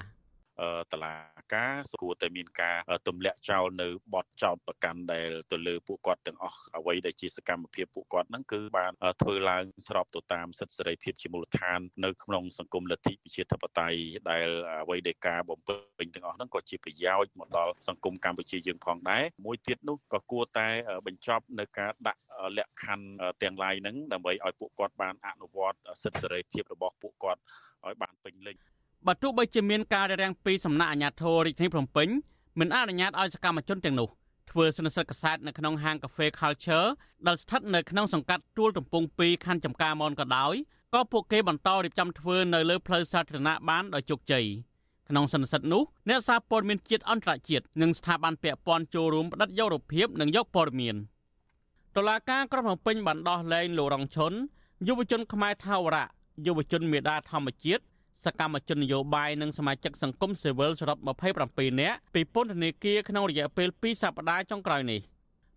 តឡាការគួរតែមានការទម្លាក់ចោលនៅបទចោតប្រកាន់ដែលទៅលើពួកគាត់ទាំងអស់អ្វីដែលជាសកម្មភាពពួកគាត់ហ្នឹងគឺបានធ្វើឡើងស្របទៅតាមសិទ្ធិសេរីភាពជាមូលដ្ឋាននៅក្នុងសង្គមលទ្ធិប្រជាធិបតេយ្យដែលអ្វីដែលការបំពេញទាំងអស់ហ្នឹងក៏ជាប្រយោជន៍មកដល់សង្គមកម្ពុជាយើងផងដែរមួយទៀតនោះក៏គួរតែបញ្ចប់នៅការដាក់លក្ខខណ្ឌទាំងឡាយហ្នឹងដើម្បីឲ្យពួកគាត់បានអនុវត្តសិទ្ធិសេរីភាពរបស់ពួកគាត់ឲ្យបានពេញលេញ បើទោះបីជាមានការរារាំងពីសំណាក់អាជ្ញាធររាជធានីភ្នំពេញមិនអនុញ្ញាតឲ្យសកម្មជនទាំងនោះធ្វើសន្និសីទកសែតនៅក្នុងហាងកាហ្វេ Culture ដែលស្ថិតនៅក្នុងសង្កាត់ទួលទំពង់2ខណ្ឌចំការមនក៏ដោយក៏ពួកគេបន្តរៀបចំធ្វើនៅលើផ្លូវសាធារណៈបានដោយជោគជ័យក្នុងសន្និសីទនោះអ្នកសារព័ត៌មានជាតិអន្តរជាតិនិងស្ថាប័នពាក់ព័ន្ធចូលរួមផ្តិតយករូបភាពនិងយកព័ត៌មានតុលាការក្រុងភ្នំពេញបានដោះលែងលោករងឈុនយុវជនខ្មែរថាវរៈយុវជនមេដាធម្មជាតិ សកម្មជននយោបាយនិងសមាជិកសង្គមស៊ីវិលសរុប27នាក់ពីពន្ធនាគារក្នុងរយៈពេល2សប្តាហ៍ចុងក្រោយនេះ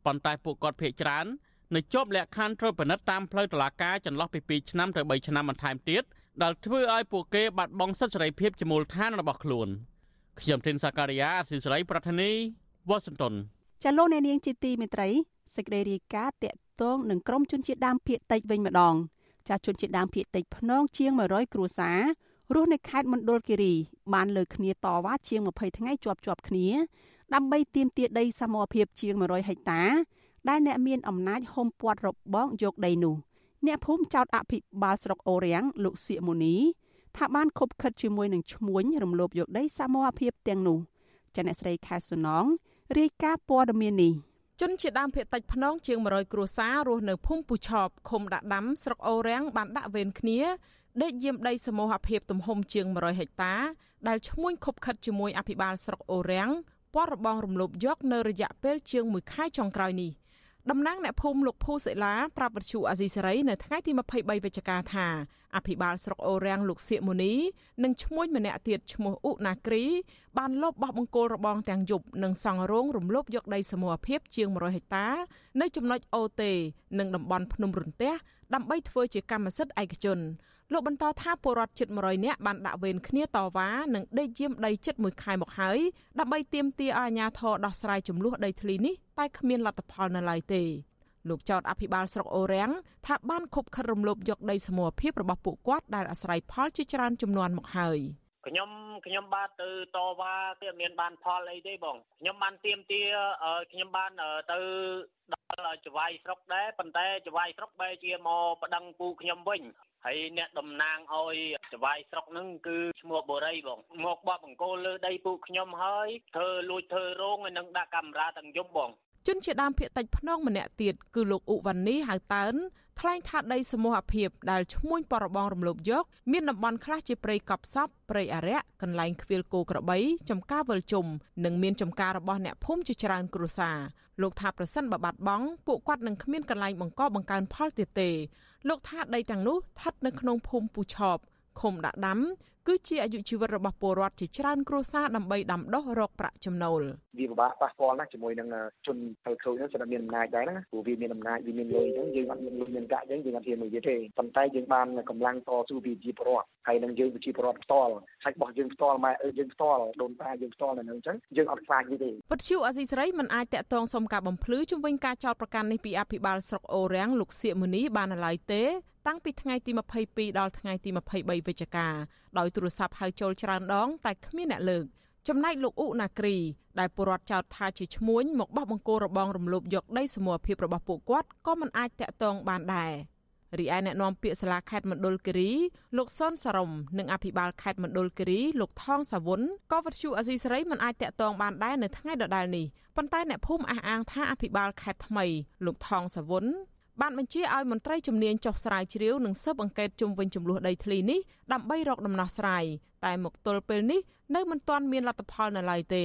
ប៉ុន្តែពួកគាត់ភ័យច្រើននៅជាប់លក្ខខណ្ឌត្រួតពិនិត្យតាមផ្លូវតុលាការចន្លោះពី2ឆ្នាំទៅ3ឆ្នាំបន្ថែមទៀតដែលធ្វើឲ្យពួកគេបាត់បង់សិទ្ធិសេរីភាពជាមូលដ្ឋានរបស់ខ្លួនខ្ញុំធីនសាការីយ៉ាអស៊ីសេរីប្រធានីវ៉ាស៊ីនតោនចាលោកអ្នកនាងជាទីមេត្រីសេចក្តីរាយការណ៍តាក់ទងនឹងក្រមជនជាតិដើមភាគតិចវិញម្ដងចាជនជាតិដើមភាគតិចភ្នងជាង100គ្រួសារ រស់នៅខេត្តមណ្ឌលគិរី បានលើកគ្នាតវ៉ាជាង20ថ្ងៃជាប់ជាប់គ្នា ដើម្បីទាមទារដីសមរភាពជាង100ហិកតា ដែលអ្នកមានអំណាចហុំព័ទ្ធរបងយកដីនោះអ្នកភូមិចោតអភិបាលស្រុកអូរាំងលោកសៀកមូនីថាបានខົບខិតជាមួយនឹងឈ្មួញរំលោភយកដីសមរភាពទាំងនោះចាអ្នកស្រីខែសុណងរាយការណ៍ព័ត៌មាននេះជនជាដើមភៀតតិចភ្នងជាង100គ្រួសាររស់នៅភូមិពូឆបឃុំដាក់ដាំស្រុកអូរាំងបានដាក់វេនគ្នា ដេកយាមដីសមូហភាពទំហំជាង100ហិកតា ដែលឈ្មួញខົບខិតជាមួយអភិបាលស្រុកអូរាំងព័ទ្ធរបងរំលោភយកនៅរយៈពេលជាង1ខែចុងក្រោយនេះតំណាងអ្នកភូមិលោកភូសិលាប្រាប់វិទ្យុអាស៊ីសេរីនៅថ្ងៃទី23វិច្ឆិកាថាអភិបាលស្រុកអូរាំងលោកសៀកមូនីនិងឈ្មួញម្នាក់ទៀតឈ្មោះអ៊ុណាគ្រីបានលបបោះបង្គោលរបងទាំងយប់និងសង់រោងរំលោភយកដីសមូហភាពជាង100ហិកតា នៅចំណុចអូតេនិងតំបន់ភ្នំរន្ទះដើម្បីធ្វើជាកម្មសិទ្ធិឯកជន លោកបន្តថាពលរដ្ឋជិត100នាក់បានដាក់វេនគ្នាតវ៉ានិងដេកយាមដីជិត1ខែមកហើយដើម្បីទាមទារឲ្យអាជ្ញាធរដោះស្រាយចំនួនដីធ្លីនេះតែគ្មានលទ្ធផលនៅឡើយទេលោកចោតអភិបាលស្រុកអូរាំងថាបានខົບខិតរំលោភយកដីសមរភាពរបស់ពួកគាត់ដែលអាស្រ័យផលជាច្រើនចំនួនមកហើយខ្ញុំខ្ញុំបាទទៅតវ៉ាវាមានបានផលអីទេបងខ្ញុំបានទៀមទាខ្ញុំបានទៅដល់ចវាយស្រុកដែរប៉ុន្តែចវាយស្រុកបែរជាមកប្តឹងពូខ្ញុំវិញ ហើយអ្នកតំណាងឲ្យចវាយស្រុកហ្នឹងគឺឈ្មោះបូរីបងមកបបអង្គលលើដីពូខ្ញុំហើយធ្វើលួចធ្វើរោងហើយនឹងដាក់កាមេរ៉ាទាំងយប់បងជនជាដើមភៀតតិចភ្នងម្នាក់ទៀតគឺលោកអ៊ុវ៉ានីហៅតើនថ្លែងថាដីសមូហភាពដែលឈ្មួញបរបងរំលោភយក មានតំបន់ខ្លះជាព្រៃកប់សពព្រៃអរិយកន្លែងខ្វៀលគោក្របីចំការវិលជុំនិងមានចំការរបស់អ្នកភូមិជាច្រើនគ្រួសារលោកថាប្រសិនបើបាត់បង់ពួកគាត់នឹងគ្មានកន្លែងបង្កបង្កើនផលទៀតទេ លោកថាដីទាំងនោះស្ថិតនៅក្នុងភូមិពូឆបឃុំដាក់ដាំ គឺជាអាយុជីវិតរបស់ពលរដ្ឋជាច្រើនគ្រួសារដើម្បីដាំដុះរកប្រាក់ចំណូលវាពិបាកប៉ះពាល់ណាស់ជាមួយនឹងជនត្រូវខូចហ្នឹងសម្រាប់មានអំណាចដែរណាព្រោះវាមានអំណាចវាមានលុយអញ្ចឹងយើងអត់មានលុយមានកាក់អញ្ចឹងយើងអត់ហ៊ានមកនិយាយទេប៉ុន្តែយើងបានកម្លាំងតស៊ូពីប្រជាពលរដ្ឋហើយនឹងយើងប្រជាពលរដ្ឋផ្ទាល់ហើយរបស់យើងផ្ទាល់ម៉ែអើយើងផ្ទាល់ដូនតាយើងផ្ទាល់នៅហ្នឹងអញ្ចឹងយើងអត់ខ្លាចទេវត្តឈូអាស៊ីសេរីមិនអាចតាក់ទងសុំការបំភ្លឺជំវិញការចោទប្រកាន់នេះពីអភិបាលស្រុកអូរាំងលោកសៀកមុនីបាននៅឡើយទេ តាំងពីថ្ងៃទី22ដល់ថ្ងៃទី23វិច្ឆិកា ដោយទូរស័ព្ទហៅចូលច្រើនដង តែគ្មានអ្នកលើកចំណែកលោកអ៊ុណាគ្រីដែលពលរដ្ឋចោទថាជាឈ្មួញមកបោះបង្គោលរបងរំលោភយកដីសមរភាពរបស់ពួកគាត់ក៏មិនអាចតាក់ទងបានដែររីឯអ្នកនាំពាក្យសាលាខេត្តមណ្ឌលគិរីលោកសុនសារមនិងអភិបាលខេត្តមណ្ឌលគិរីលោកថងសាវុនក៏វិទ្យុអស៊ីសេរីមិនអាចតាក់ទងបានដែរនៅថ្ងៃដដែលនេះប៉ុន្តែអ្នកភូមិអះអាងថាអភិបាលខេត្តថ្មីលោកថងសាវុន បានបញ្ជាឲ្យមន្ត្រីជំនាញចុះស្រាវជ្រាវនិងស៊ើបអង្កេតជុំវិញចំនួនដីធ្លីនេះដើម្បីរកដំណោះស្រាយតែមកទល់ពេលនេះនៅមិនទាន់មានលទ្ធផលនៅឡើយទេ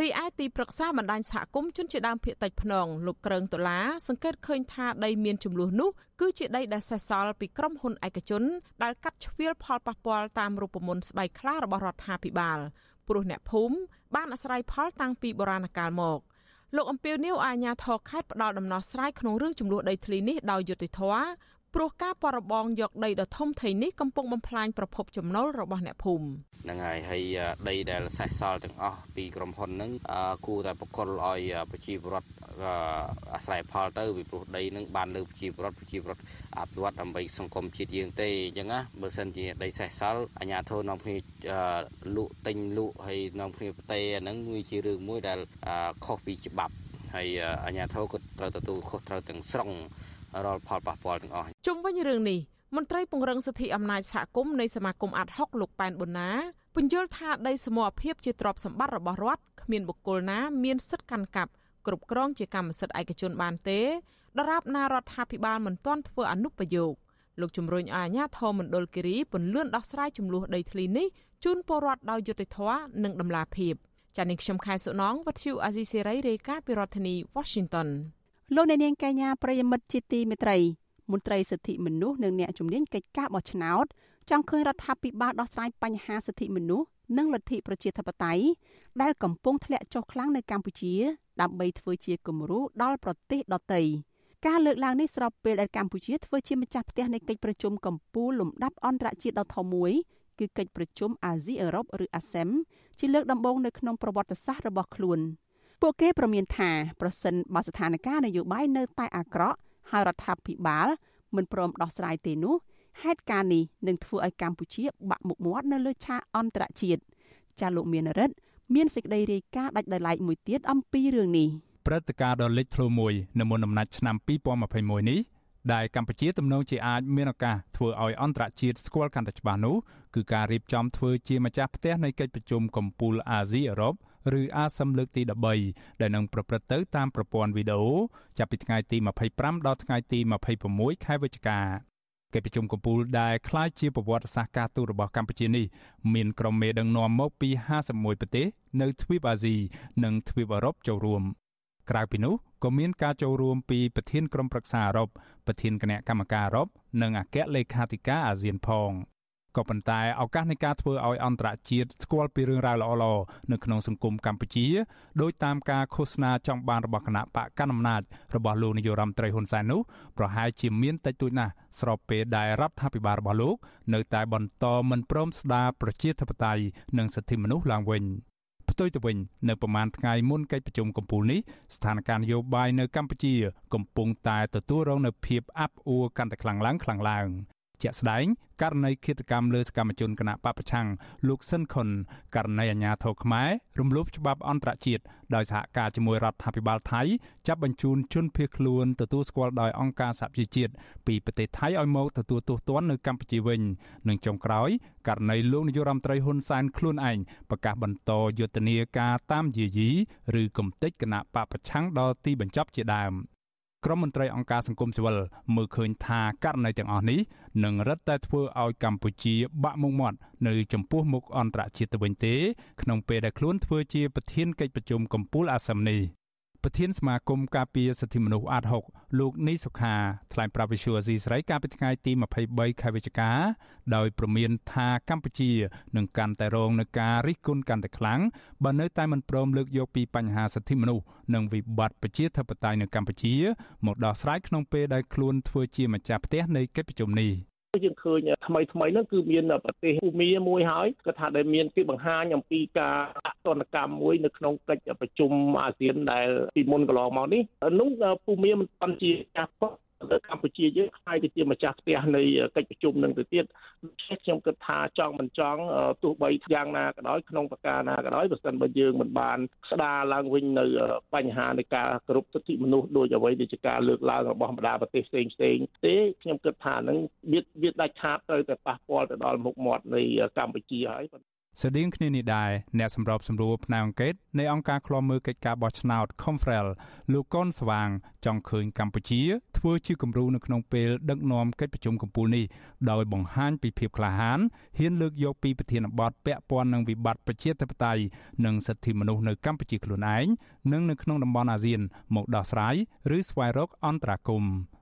រីឯទីប្រឹក្សាបណ្ដាញសហគមន៍ជនជាដើមភាគតិចភ្នងលោកក្រើងដុល្លារសង្កេតឃើញថាដីមានចំនួននោះគឺជាដីដែលសេសសល់ពីក្រុមហ៊ុនឯកជនដែលកាត់ជ្រៀលផលប៉ះពាល់តាមរូបមន្តស្បែកខ្លារបស់រដ្ឋាភិបាលព្រោះអ្នកភូមិបានអាស្រ័យផលតាំងពីបុរាណកាលមក លោកអំពីលនីវអាញាធរខេត្តផ្ដាល់ដំណោះស្រាយក្នុងរឿងចំនួនដីធ្លីនេះដោយយុត្តិធម៌ ព្រោះការបរបងយកដីដ៏ធំធេងនេះកំពុងបំផ្លាញប្រភពចំណូលរបស់អ្នកភូមិហ្នឹងហើយហើយដីដែលសេសសល់ទាំងអស់ពីក្រុមហ៊ុនហ្នឹងគួរតែបកគលឲ្យប្រជាពលរដ្ឋអាស្រ័យផលទៅពីព្រោះដីហ្នឹងបានលើប្រជាពលរដ្ឋប្រជាពលរដ្ឋអភិវឌ្ឍដើម្បីសង្គមជាតិយើងទេអញ្ចឹងណាបើសិនជាដីសេសសល់អាជ្ញាធរនាំគ្នាលក់ទិញលក់ហើយនាំគ្នាផ្ទេអាហ្នឹងវាជារឿងមួយដែលខុសពីច្បាប់ហើយអាជ្ញាធរក៏ត្រូវទទួលខុសត្រូវទាំងស្រុង រាល់ផលប៉ះពាល់ទាំងអស់ជុំវិញរឿងនេះមន្ត្រីពង្រឹងសិទ្ធិអំណាចសហគមន៍នៃសមាគមអាត់ហុកលោកប៉ែនប៊ុនណាពន្យល់ថាដីសមរភាពជាទ្រព្យសម្បត្តិរបស់រដ្ឋគ្មានបុគ្គលណាមានសិទ្ធិកាន់កាប់គ្រប់គ្រងជាកម្មសិទ្ធិឯកជនបានទេដរាបណារដ្ឋាភិបាលមិនទាន់ធ្វើអនុប្រយោគលោកជំរុញឲ្យអាជ្ញាធរមណ្ឌលគិរីពន្លឿនដោះស្រាយចំនួនដីធ្លីនេះជូនពលរដ្ឋដោយយុត្តិធម៌និងតម្លាភាពចា៎នេះខ្ញុំខែសុណងវັດឈូអាស៊ីសេរីរាយការណ៍ពីរដ្ឋធានី Washington លោកអ្នកនាងកញ្ញាប្រិយមិត្តជាទីមេត្រីមន្ត្រីសិទ្ធិមនុស្សនិងអ្នកជំនាញកិច្ចការបោះឆ្នោតចង់ឃើញរដ្ឋាភិបាលដោះស្រាយបញ្ហាសិទ្ធិមនុស្សនិងលទ្ធិប្រជាធិបតេយ្យដែលកំពុងធ្លាក់ចុះខ្លាំងនៅកម្ពុជា ដើម្បីធ្វើជាគំរូដល់ប្រទេសដទៃការលើកឡើងនេះស្របពេលដែលកម្ពុជាធ្វើជាម្ចាស់ផ្ទះនៃកិច្ចប្រជុំកម្ពុជាលំដាប់អន្តរជាតិដ៏ធំមួយគឺកិច្ចប្រជុំអាស៊ីអឺរ៉ុបឬ ASEM ជាលើកដំបូងនៅក្នុងប្រវត្តិសាស្ត្ររបស់ខ្លួន។ ពួកគេប្រមានថាប្រសិនបើស្ថានភាពនយោបាយនៅតែអាក្រក់ហើយរដ្ឋាភិបាលមិនព្រមដោះស្រាយទេនោះហេតុការណ៍នេះនឹងធ្វើឲ្យកម្ពុជា បាក់មុខមាត់នៅលើឆាកអន្តរជាតិចាលោកមានរិទ្ធមានសេចក្តីរាយការណ៍ដាច់ដោយឡែកមួយទៀតអំពីរឿងនេះព្រឹត្តិការណ៍ដ៏លេចធ្លោមួយនៅមុនអំណាចឆ្នាំ2021នេះដែលកម្ពុជាទំនងជាអាចមានឱកាសធ្វើឲ្យអន្តរជាតិស្គាល់កាន់តែច្បាស់នោះគឺការរៀបចំធ្វើជាម្ចាស់ផ្ទះនៃកិច្ចប្រជុំកំពូលអាស៊ីអឺរ៉ុប ឬអាសឹមលើកទី13ដែលនឹងប្រព្រឹត្តទៅតាមប្រព័ន្ធវីដេអូចាប់ពីថ្ងៃទី25ដល់ថ្ងៃទី26ខែវិច្ឆិកាកិច្ចប្រជុំកំពូលដែលคล้ายជាប្រវត្តិសាស្ត្រការទូតរបស់កម្ពុជានេះមានក្រុមមេដឹកនាំមកពី51ប្រទេសនៅទ្វីបអាស៊ីនិងទ្វីបអឺរ៉ុបចូលរួមក្រៅពីនោះក៏មានការចូលរួមពីប្រធានក្រុមប្រឹក្សាអឺរ៉ុបប្រធានគណៈកម្មការអឺរ៉ុបនិងអគ្គលេខាធិការអាស៊ានផង ក៏ប៉ុន្តែឱកាសនៃការធ្វើឲ្យអន្តរជាតិស្គាល់ពីរឿងរ៉ាវល្អៗនៅក្នុងសង្គមកម្ពុជាដោយតាមការឃោសនាចង់បានរបស់គណៈបកកណ្ដាលអំណាចរបស់លោកនាយរដ្ឋមន្ត្រីហ៊ុនសែននោះប្រហែលជាមានតិចតួចណាស់ស្របពេលដែលរដ្ឋាភិបាលរបស់លោក នៅតែបន្តមិនព្រមស្ដារប្រជាធិបតេយ្យនិងសិទ្ធិមនុស្សឡើងវិញផ្ទុយទៅវិញនៅប្រមាណថ្ងៃមុនកិច្ចប្រជុំកំពូលនេះស្ថានភាពនយោបាយនៅកម្ពុជា កំពុងតែទទួលរងនូវភាពអាប់អួរកាន់តែខ្លាំងឡើងខ្លាំងឡើង ជាក់ស្ដែងករណីឃាតកម្មលើសកម្មជនគណៈបពប្រឆាំងលោកស៊ិនខុនករណីអាញាធរខ្មែររំលោភច្បាប់អន្តរជាតិដោយសហការជាមួយរដ្ឋាភិបាលថៃចាប់បញ្ជូនជនភៀសខ្លួនទទួលស្គាល់ដោយអង្គការសហប្រជាជាតិពីប្រទេសថៃឲ្យមកទទួលទោសទណ្ឌនៅកម្ពុជាវិញនិងចុងក្រោយករណីលោកនាយករដ្ឋមន្ត្រីហ៊ុនសែនខ្លួនឯងប្រកាសបន្តយុទ្ធនាការតាមយាយីឬគំតិចគណៈបពប្រឆាំងដល់ទីបញ្ចប់ជាដើម ក្រមមន្ត្រីអង្គការសង្គមស៊ីវិលមើលឃើញថាករណីទាំងអស់នេះនឹងរឹតតែធ្វើឲ្យកម្ពុជា បាក់មុខមាត់នៅចំពោះមុខអន្តរជាតិទៅវិញទេ ក្នុងពេលដែលខ្លួនធ្វើជាប្រធានកិច្ចប្រជុំកំពូលអាស៊ាននេះ ប្រធានសមាគមការពារសិទ្ធិមនុស្សអាត6លោកនីសុខាថ្លែងប្រាប់វិសុយអេស៊ីស្រីកាលពីថ្ងៃទី23ខែវិច្ឆិកាដោយប្រមានថាកម្ពុជានឹងកាន់តែរងនឹងការរិះគន់កាន់តែខ្លាំងបើនៅតែមិនព្រមលើកយកពីបញ្ហាសិទ្ធិមនុស្សនិងវិបត្តិប្រជាធិបតេយ្យនៅកម្ពុជាមកដោះស្រាយក្នុងពេលដែលខ្លួនធ្វើជាម្ចាស់ផ្ទះនៃកិច្ចប្រជុំនេះ យើងឃើញថ្មីថ្មីហ្នឹងគឺមានប្រទេសភូមាមួយហើយគាត់ថាដែលមានគេបង្ហាញអំពីការអតនកម្មមួយនៅក្នុងកិច្ចប្រជុំអាស៊ានដែលពីមុនកន្លងមកនេះនោះភូមាមិនទាន់ជាការ នៅកម្ពុជាយើងខ្លាយទៅជាម្ចាស់ផ្ទះនៃកិច្ចប្រជុំនឹងទៅទៀតដូច្នេះខ្ញុំគិតថាចង់មិនចង់ទោះបីយ៉ាងណាក៏ដោយក្នុងប្រការណាក៏ដោយបើសិនបើយើងមិនបានស្ដារឡើងវិញនៅបញ្ហានៃការគោរពសិទ្ធិមនុស្សដោយអ្វីដែលជាការលើកឡើងរបស់បណ្ដាប្រទេសផ្សេងផ្សេងទេខ្ញុំគិតថានឹងវាវាដាច់ខាតទៅតែប៉ះពាល់ទៅដល់មុខមាត់នៃកម្ពុជាហើយ ស្តៀងគ្នានេះដែរអ្នកសម្របសម្រួលផ្នែកអង្គការនៃអង្គការឃ្លាំមើលកិច្ចការបោះឆ្នោត Confrel លោកកុនស្វាង ចង់ឃើញកម្ពុជាធ្វើជាគំរូនៅក្នុងពេលដឹកនាំកិច្ចប្រជុំកំពូលនេះដោយបង្ហាញពីភាពក្លាហានហ៊ានលើកយកពីប្រធានបទពាក់ព័ន្ធនឹងវិបត្តិប្រជាធិបតេយ្យនិងសិទ្ធិមនុស្សនៅកម្ពុជាខ្លួនឯងនិងនៅក្នុងតំបន់អាស៊ានមកដោះស្រាយឬស្វែងរកអន្តរាគមន៍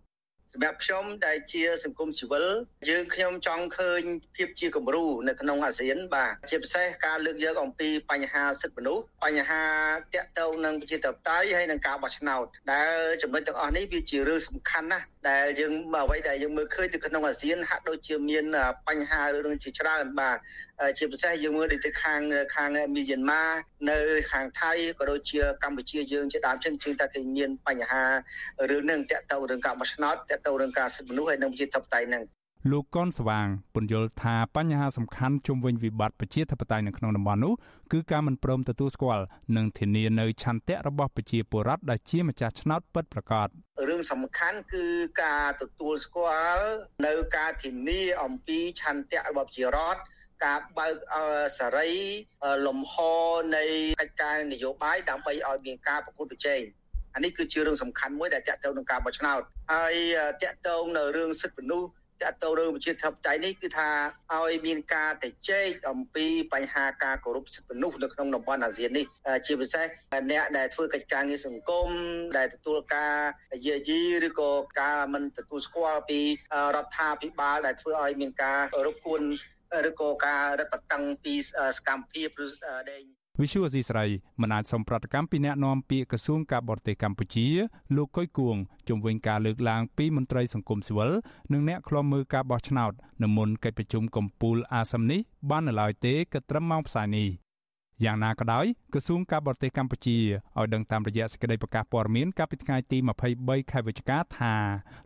សម្រាប់ខ្ញុំដែលជាសង្គមស៊ីវិលយើងខ្ញុំចង់ឃើញភាពជាគំរូនៅក្នុងអាស៊ានបាទជាពិសេសការលើកយកអំពីបញ្ហាសិទ្ធិមនុស្សបញ្ហាតាក់ទងនឹងប្រជាធិបតេយ្យហើយនឹងការបោះឆ្នោតដែលចំណុចទាំងអស់នេះវាជារឿងសំខាន់ណាស់ដែលយើងអ្វីដែលយើងមើលឃើញនៅក្នុងអាស៊ានហាក់ដូចជាមានបញ្ហារឿងជាច្រើនបាទជាពិសេសយើងមើលទៅខាងខាងមីយ៉ាន់ម៉ានៅខាងថៃក៏ដូចជាកម្ពុជាយើងជាដើមចឹងជឿថាគេមានបញ្ហារឿងនឹងតាក់ទងរឿងការបោះឆ្នោតតាក់ទងរឿងការសិទ្ធិមនុស្សហើយនិងប្រជាធិបតេយ្យនឹង លោកកនស្វាងពន្យល់ថាបញ្ហាសំខាន់ជុំវិញវិបត្តិប្រជាធិបតេយ្យនៅក្នុងតំបន់នោះគឺការមិនព្រមទទួលស្គាល់និងធានានៅឆន្ទៈរបស់ប្រជាពលរដ្ឋដែលជាម្ចាស់ឆ្នោតពិតប្រាកដរឿងសំខាន់គឺការទទួលស្គាល់នៅការធានាអំពីឆន្ទៈរបស់ប្រជារដ្ឋការបើកសេរីលំហនៃកិច្ចការនយោបាយដើម្បីឲ្យមានការប្រកួតប្រជែងអានេះគឺជារឿងសំខាន់មួយដែលតាក់ទងនឹងការបោះឆ្នោតហើយតាក់ទងនៅរឿងសិទ្ធិមនុស្ស តាក់ទងរឿងប្រជាធិបតេយ្យនេះគឺថាឲ្យមានការទៅជែកអំពីបញ្ហាការគោរពសិទ្ធិមនុស្សនៅក្នុងតំបន់អាស៊ាននេះជាពិសេសអ្នកដែលធ្វើកិច្ចការងារសង្គមដែលទទួលការយាយីឬក៏ការមិនទទួលស្គាល់ពីរដ្ឋាភិបាលដែលធ្វើឲ្យមានការរកគួនឬក៏ការរឹតបន្តឹងពីសកម្មភាពឬដែង វិសុវអសីស្រីមិនអាចសំប្រតិកម្មពីអ្នកនាំពាក្យក្រសួងការបរទេសកម្ពុជា លោកកុយគួងជំវិញការលើកឡើងពីមន្ត្រីសង្គមស៊ីវិលនិងអ្នកឃ្លាំមើលការបោះឆ្នោតនៅមុនកិច្ចប្រជុំកំពូលអាស៊ាននេះបាននៅឡើយទេគិតត្រឹមម៉ោងផ្សាយនេះ យ៉ាងណាក៏ដោយក្រសួងការបរទេសកម្ពុជាឲ្យដឹងតាមរយៈសេចក្តីប្រកាសព័ត៌មានកាលពីថ្ងៃទី23ខែវិច្ឆិកាថា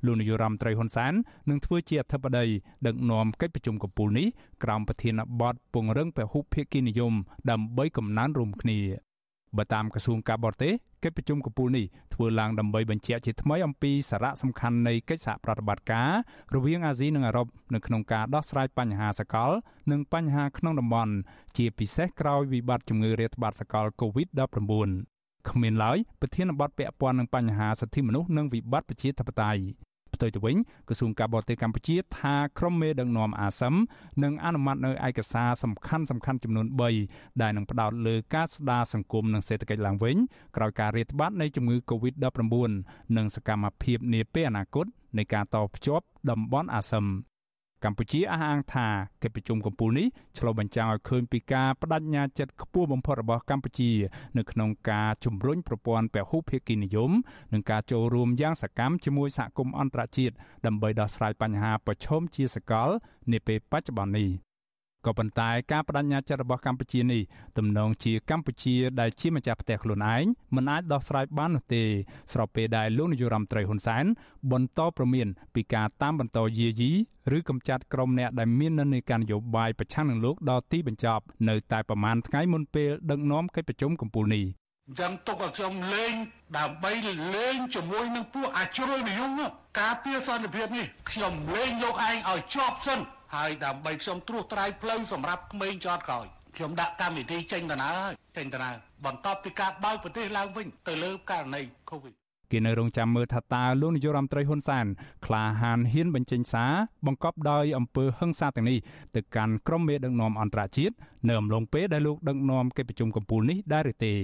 លោកនាយរដ្ឋមន្ត្រីហ៊ុនសែននឹងធ្វើជាអធិបតីដឹកនាំកិច្ចប្រជុំកំពូលនេះក្រោមប្រធានបទពង្រឹងពហុភាគីនិយមដើម្បីកំណើនរួមគ្នា បើតាមក្រសួងការបរទេសកិច្ចប្រជុំកំពូលនេះធ្វើឡើងដើម្បីបញ្ជាក់ជាថ្មីអំពីសារៈសំខាន់នៃកិច្ចសហប្រតិបត្តិការរវាងអាស៊ីនិងអឺរ៉ុបនៅក្នុងការដោះស្រាយបញ្ហាសកល និងបញ្ហាក្នុងតំបន់ជាពិសេសក្រោយវិបត្តិជំងឺរាតត្បាតសកល COVID-19 គ្មានឡើយប្រធានបទពាក់ព័ន្ធនឹងបញ្ហាសិទ្ធិមនុស្សនិងវិបត្តិប្រជាធិបតេយ្យ ផ្ទុយទៅវិញក្រសួងការបរទេសកម្ពុជាថាក្រុមមេដឹកនាំអាស៊ឹមនឹងអនុម័តនៅឯកសារសំខាន់សំខាន់ចំនួន3ដែលនឹងផ្ដោតលើការស្ដារសង្គមនិងសេដ្ឋកិច្ចឡើងវិញក្រោយការរាតត្បាតនៃជំងឺ Covid-19 និងសកម្មភាពនាពេលអនាគតនៃការតភ្ជាប់តំបន់អាស៊ឹម កម្ពុជាអះអាងថាកិច្ចប្រជុំកំពូលនេះឆ្លុះបញ្ចាំងឲ្យឃើញពីការបដិញ្ញាចិត្តខ្ពស់បំផុតរបស់កម្ពុជា នៅក្នុងការជំរុញប្រព័ន្ធពហុភាគីនិយម និងការចូលរួមយ៉ាងសកម្មជាមួយសហគមន៍អន្តរជាតិដើម្បីដោះស្រាយបញ្ហាប្រឈមជាសកលនាពេលបច្ចុប្បន្ននេះ ក៏ប៉ុន្តែការបដិញ្ញាចិត្តរបស់កម្ពុជានេះទំនងជាកម្ពុជាដែលជាម្ចាស់ផ្ទះខ្លួនឯងមិនអាចដោះស្រាយបាននោះទេ ស្របពេលដែលលោកនាយរដ្ឋមន្ត្រីហ៊ុនសែនបន្តប្រមានពីការតាមបន្តយាយីឬកំចាត់ក្រុមអ្នកដែលមាននិន្នាការនយោបាយប្រឆាំងនឹងលោកដល់ទីបញ្ចប់នៅតែប្រមាណថ្ងៃមុនពេលដឹកនាំកិច្ចប្រជុំកំពូលនេះអញ្ចឹងទុកឲ្យខ្ញុំលេងដើម្បីលេងជាមួយនឹងពួកអាជ្រុលនិយមការពារសន្តិភាពនេះខ្ញុំលេងលោកឯងឲ្យជាប់សិន ហើយដើម្បីខ្ញុំត្រួសត្រាយផ្លូវសម្រាប់ក្មេងចតក្រោយខ្ញុំដាក់កម្មវិធីចេញដំណើរហើយចេញដំណើរបន្ទាប់ពីការបើកប្រទេសឡើងវិញទៅលើករណី Covid គេនៅរងចាំមើលថាតើលោកនាយករដ្ឋមន្ត្រីហ៊ុនសែនក្លាហានហ៊ានបញ្ចេញសារបង្កប់ដោយអំពើហិង្សាទាំងនេះទៅកាន់ក្រុមមេដឹកនាំអន្តរជាតិនៅអំឡុងពេលដែលលោកដឹកនាំកិច្ចប្រជុំកំពូលនេះដែរឬទេ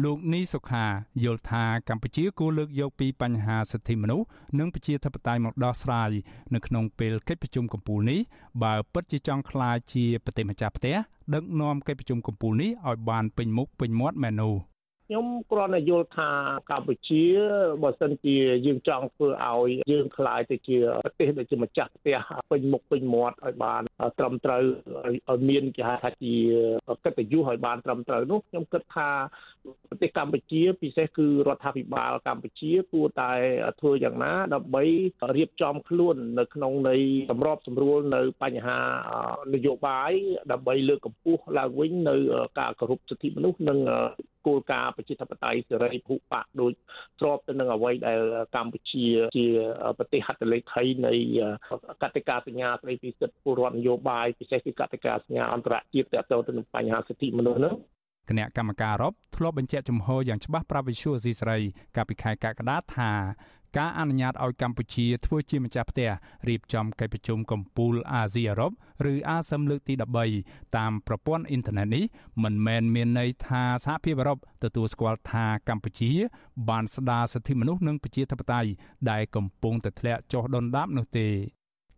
លោកនីសុខាយល់ថាកម្ពុជាគួរលើកយកពីបញ្ហាសិទ្ធិមនុស្សនិងប្រជាធិបតេយ្យមកដោះស្រាយនៅក្នុងពេលកិច្ចប្រជុំកំពូលនេះបើពិតជាចង់ក្លាយជាប្រទេសម្ចាស់ផ្ទះដឹកនាំកិច្ចប្រជុំកំពូលនេះឲ្យបានពេញមុខពេញមាត់មែននោះ ខ្ញុំគ្រាន់តែយល់ថាកម្ពុជាបើសិនជាយើងចង់ធ្វើឲ្យយើងខ្លាយទៅជាប្រទេសដែលជាម្ចាស់ផ្ទះពេញមុខពេញមាត់ឲ្យបានត្រឹមត្រូវឲ្យមានគេហៅថាជាកិត្តិយសឲ្យបានត្រឹមត្រូវនោះខ្ញុំគិតថាប្រទេសកម្ពុជាពិសេសគឺរដ្ឋាភិបាលកម្ពុជាគួរតែធ្វើយ៉ាងណាដើម្បីរៀបចំខ្លួននៅក្នុងនៃសម្របសម្រួលនៅបញ្ហានយោបាយដើម្បីលើកកម្ពស់ឡើងវិញនៅការគោរពសិទ្ធិមនុស្សនិងគោលការណ៍ប្រជាធិបតេយ្យសេរីភូប៉ាដូចស្របទៅនឹងអ្វីដែលកម្ពុជាជាប្រទេសហត្ថលេខីនៃកតិកាសញ្ញាស្តីពីសិទ្ធិពលរដ្ឋនយោបាយពិសេសគឺកតិកាសញ្ញាអន្តរជាតិទាក់ទងទៅនឹងបញ្ហាសិទ្ធិមនុស្សនោះគណៈកម្មការអឺរ៉ុបធ្លាប់បញ្ជាក់ចំហយ៉ាងច្បាស់ប្រាប់វិសុយអស៊ីសេរីកាលពីខែកក្កដាថា ការអនុញ្ញាតឲ្យកម្ពុជាធ្វើជាម្ចាស់ផ្ទះរៀបចំកិច្ចប្រជុំកំពូលអាស៊ីអឺរ៉ុបឬអាស៊ានលើកទី13តាមប្រព័ន្ធអ៊ីនធឺណិតនេះមិនមែនមានន័យថាសហភាពអឺរ៉ុបទទួលស្គាល់ថាកម្ពុជា បានស្ដារសិទ្ធិមនុស្សនិងប្រជាធិបតេយ្យដែលកំពុងតែធ្លាក់ចុះដុនដាបនោះទេ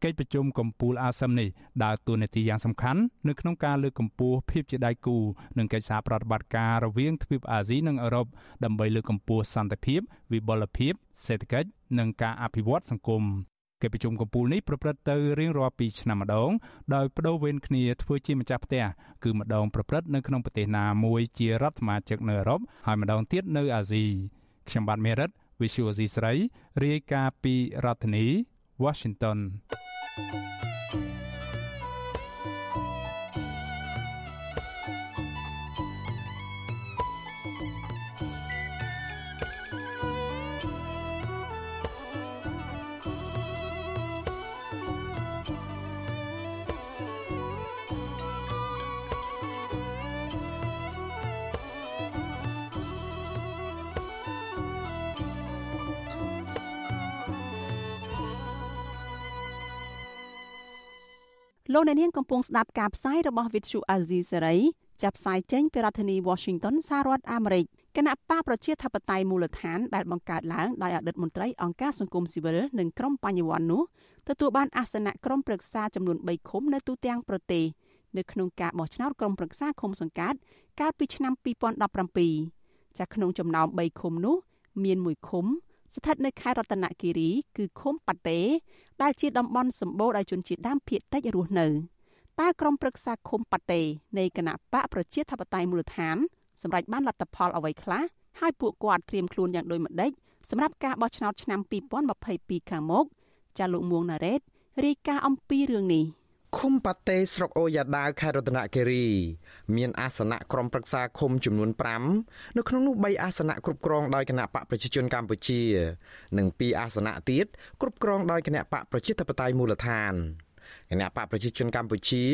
កិច្ចប្រជុំកំពូលអាស៊ាននេះដើរតួនាទីយ៉ាងសំខាន់នៅក្នុងការលើកកម្ពស់ភាពជាដៃគូនិងកិច្ចសហប្រតិបត្តិការរវាងទ្វីបអាស៊ីនិងអឺរ៉ុបដើម្បីលើកកម្ពស់សន្តិភាព វិបុលភាព សេដ្ឋកិច្ចនិងការអភិវឌ្ឍសង្គមកិច្ចប្រជុំកំពូលនេះប្រព្រឹត្តទៅរៀងរាល់2ឆ្នាំម្ដងដោយបដូរវេនគ្នាធ្វើជាម្ចាស់ផ្ទះគឺម្ដងប្រព្រឹត្តនៅក្នុងប្រទេសណាមួយជារដ្ឋសមាជិកនៅអឺរ៉ុបហើយម្ដងទៀតនៅអាស៊ីខ្ញុំបាទមេរិត Visual C ស្រីរាយការណ៍ពីរដ្ឋធានី Washington Bye. លោកអ្នកនាងកំពុងស្ដាប់ការផ្សាយរបស់ Vithu Azizi Serai ចាប់ផ្សាយចេញពីរដ្ឋធានី Washington សហរដ្ឋអាមេរិកគណៈបកប្រជាធិបតេយ្យមូលដ្ឋានដែលបង្កើតឡើងដោយអតីតមន្ត្រីអង្គការសង្គមស៊ីវិលនិងក្រុមបញ្ញវន្តនោះទទួលបានអាសនៈក្រុមប្រឹក្សាចំនួន3ឃុំនៅទូទាំងប្រទេសនៅក្នុងការបោះឆ្នោតក្រុមប្រឹក្សាឃុំសង្កាត់កាលពីឆ្នាំ2017ចាក្នុងចំណោម3ឃុំនោះ មានមួយឃុំ ស្ថិតនៅខេត្តរតនគិរីគឺឃុំប៉ាតេដែលជាតំបន់សម្បូរដោយជនជាតិដើមភាគតិចរស់នៅតើក្រុមប្រឹក្សាឃុំប៉ាតេនៃគណៈបកប្រជាធិបតេយ្យមូលដ្ឋានសម្រាប់បានលទ្ធផលអ្វីខ្លះហើយពួកគាត់ត្រៀមខ្លួនយ៉ាងដូចម្តេចសម្រាប់ការបោះឆ្នោតឆ្នាំ2022ខាងមុខចាលោកមួងណារ៉េតរាយការណ៍អំពីរឿងនេះ។ ឃុំប៉ាតេស្រុកអូយ៉ាដាវខេត្តរតនគិរី មានអាសនៈក្រុមប្រឹក្សាឃុំចំនួន5នៅក្នុងនោះ3អាសនៈគ្រប់គ្រងដោយគណៈបកប្រជាជនកម្ពុជា និង2អាសនៈទៀតគ្រប់គ្រងដោយគណៈបកប្រជាធិបតេយ្យមូលដ្ឋានគណៈបកប្រជាជនកម្ពុជា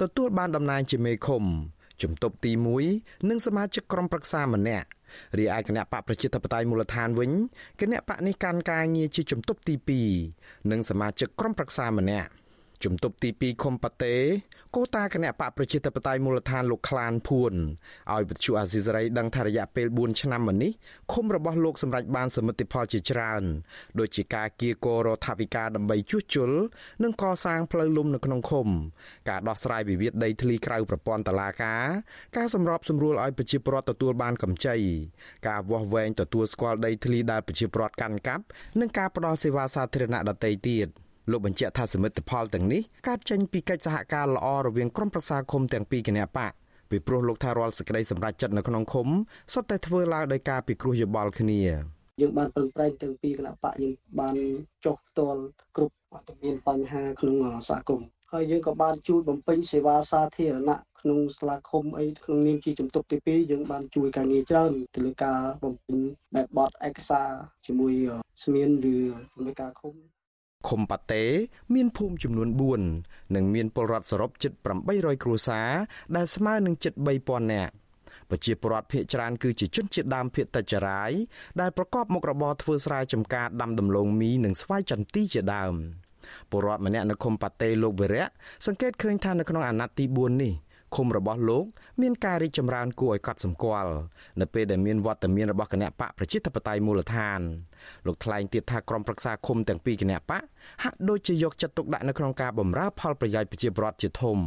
ទទួលបានតំណែងជាមេឃុំជំទប់ទី1និងសមាជិកក្រុមប្រឹក្សាម្នាក់រីឯគណៈបកប្រជាធិបតេយ្យមូលដ្ឋានវិញគណៈបកនេះកាន់ការងារជាជំទប់ទី2និងសមាជិកក្រុមប្រឹក្សាម្នាក់ ជំទប់ទី2ខុំប៉ាតេកូតាគណៈបកប្រជាធិបតេយ្យមូលដ្ឋានលោកខ្លានភួនឲ្យវិទ្យុអាស៊ីសេរីដឹងថារយៈពេល4ឆ្នាំមកនេះឃុំរបស់លោកសម្រេចបានសមិទ្ធផលជាច្រើនដូចជាការគៀកោរដ្ឋាភិការដើម្បីជួសជុលនិងកសាងផ្លូវលំនៅក្នុងឃុំ ការដោះស្រាយវិវាទដីធ្លីក្រៅប្រព័ន្ធតុលាការការសម្របសម្រួលឲ្យប្រជាពលរដ្ឋទទួលបានកម្ចីការវាស់វែងទទួលស្គាល់ដីធ្លីដែលប្រជាពលរដ្ឋកាន់កាប់និងការផ្តល់សេវាសាធារណៈដទៃទៀត។ លោកបញ្ជាក់ថាសមិទ្ធផលទាំងនេះកើតចេញពីកិច្ចសហការល្អរវាងក្រុមប្រឹក្សាឃុំទាំងពីរគណៈបកពីព្រោះលោកថារាល់សេចក្តីសម្រេចចិត្តនៅក្នុងឃុំសុទ្ធតែធ្វើឡើងដោយការពិគ្រោះយោបល់គ្នាយើងបានប្រឹងប្រែងទាំងពីរគណៈបកយើងបានចុះផ្ទាល់គ្រប់អត់មានបញ្ហាក្នុងសហគមន៍ហើយយើងក៏បានជួយបំពេញសេវាសាធារណៈក្នុងសាលាឃុំអីក្នុងនាមជាជំទប់ទី2យើងបានជួយការងារច្រើនទៅលើការបំពេញបែបបទឯកសារជាមួយស្មានឬជំនួយការឃុំ ឃុំប៉ាតេមានភូមិចំនួន4និងមានពលរដ្ឋសរុបជិត800គ្រួសារដែលស្មើនឹងជិត3000នាក់ប្រជាពលរដ្ឋភៀកច្រើនគឺជាជនជាតិដើមភៀកតិចចរាយដែលប្រកបមុខរបរធ្វើស្រែចម្ការដាំដំឡូងមីនិងស្វាយចន្ទីជាដើមពលរដ្ឋម្នាក់នៅឃុំប៉ាតេលោកវិរៈសង្កេតឃើញថានៅក្នុងអាណត្តិទី4នេះ ឃុំរបស់លោកមានការរីកចម្រើនគួរឲ្យកត់សម្គាល់នៅពេលដែលមានវត្តមានរបស់គណៈបកប្រជាធិបតេយ្យមូលដ្ឋានលោកថ្លែងទៀតថាក្រុមប្រឹក្សាឃុំទាំងពីរគណៈបកហាក់ដូចជាយកចិត្តទុកដាក់នៅក្នុងការបម្រើផលប្រយោជន៍ប្រជាពលរដ្ឋជាធំ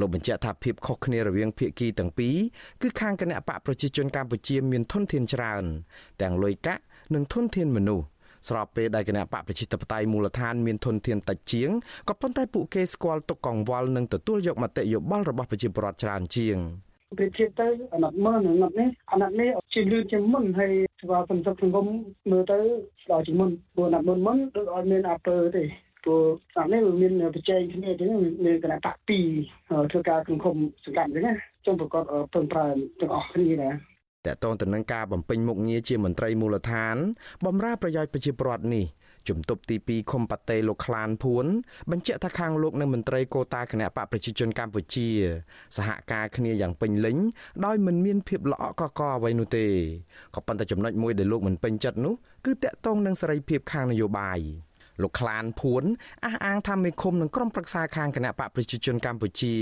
លោកបញ្ជាក់ថាភាពខុសគ្នារវាងភាគីទាំងពីរគឺខាងគណៈបកប្រជាជនកម្ពុជាមានធនធានច្រើនទាំងលុយកាក់និងធនធានមនុស្ស ស្របពេលដែលគណៈបកប្រជាធិបតេយ្យមូលដ្ឋានមានធនធានតិចជាងក៏ប៉ុន្តែពួកគេស្គាល់ទុកកង្វល់និងទទួលយកមតិយោបល់របស់ប្រជាពលរដ្ឋច្រើនជាងប្រៀបធៀបទៅអាណត្តិមុនអាណត្តិនេះអាណត្តិនេះជាលឿនជាងមុនហើយស្វាសន្តិសង្គមមើលទៅស្ដាយជាងមុនព្រោះអាណត្តិមុនមុនដូចអត់មានអាពើទេព្រោះអានេះវាមានបច្ចេកគ្នាអញ្ចឹងមានគណៈបក2ធ្វើការក្នុងគុំសង្កាត់អញ្ចឹងណាចង់ប្រកបពឹងប្រើទាំងអស់គ្នាដែរ តកតងទៅនឹងការបំពេញមុខងារជាមន្ត្រីមូលដ្ឋានបម្រើប្រយោជន៍ប្រជាពលរដ្ឋនេះជំទប់ទី2ខុំប៉ាតេលោកខ្លានភួនបញ្ជាក់ថាខាងលោកនិងមន្ត្រីកោតាគណៈបកប្រជាជនកម្ពុជា សហការគ្នាយ៉ាងពេញលេញដោយមិនមានភាពល្អក់កកអ្វីនោះទេក៏ប៉ុន្តែចំណុចមួយដែលលោកមិនពេញចិត្តនោះគឺតកតងនឹងសេរីភាពខាងនយោបាយ លោកខ្លានភួនអះអាងថាមេឃុំនឹងក្រុមប្រឹក្សាខាងគណៈបកប្រជាជនកម្ពុជា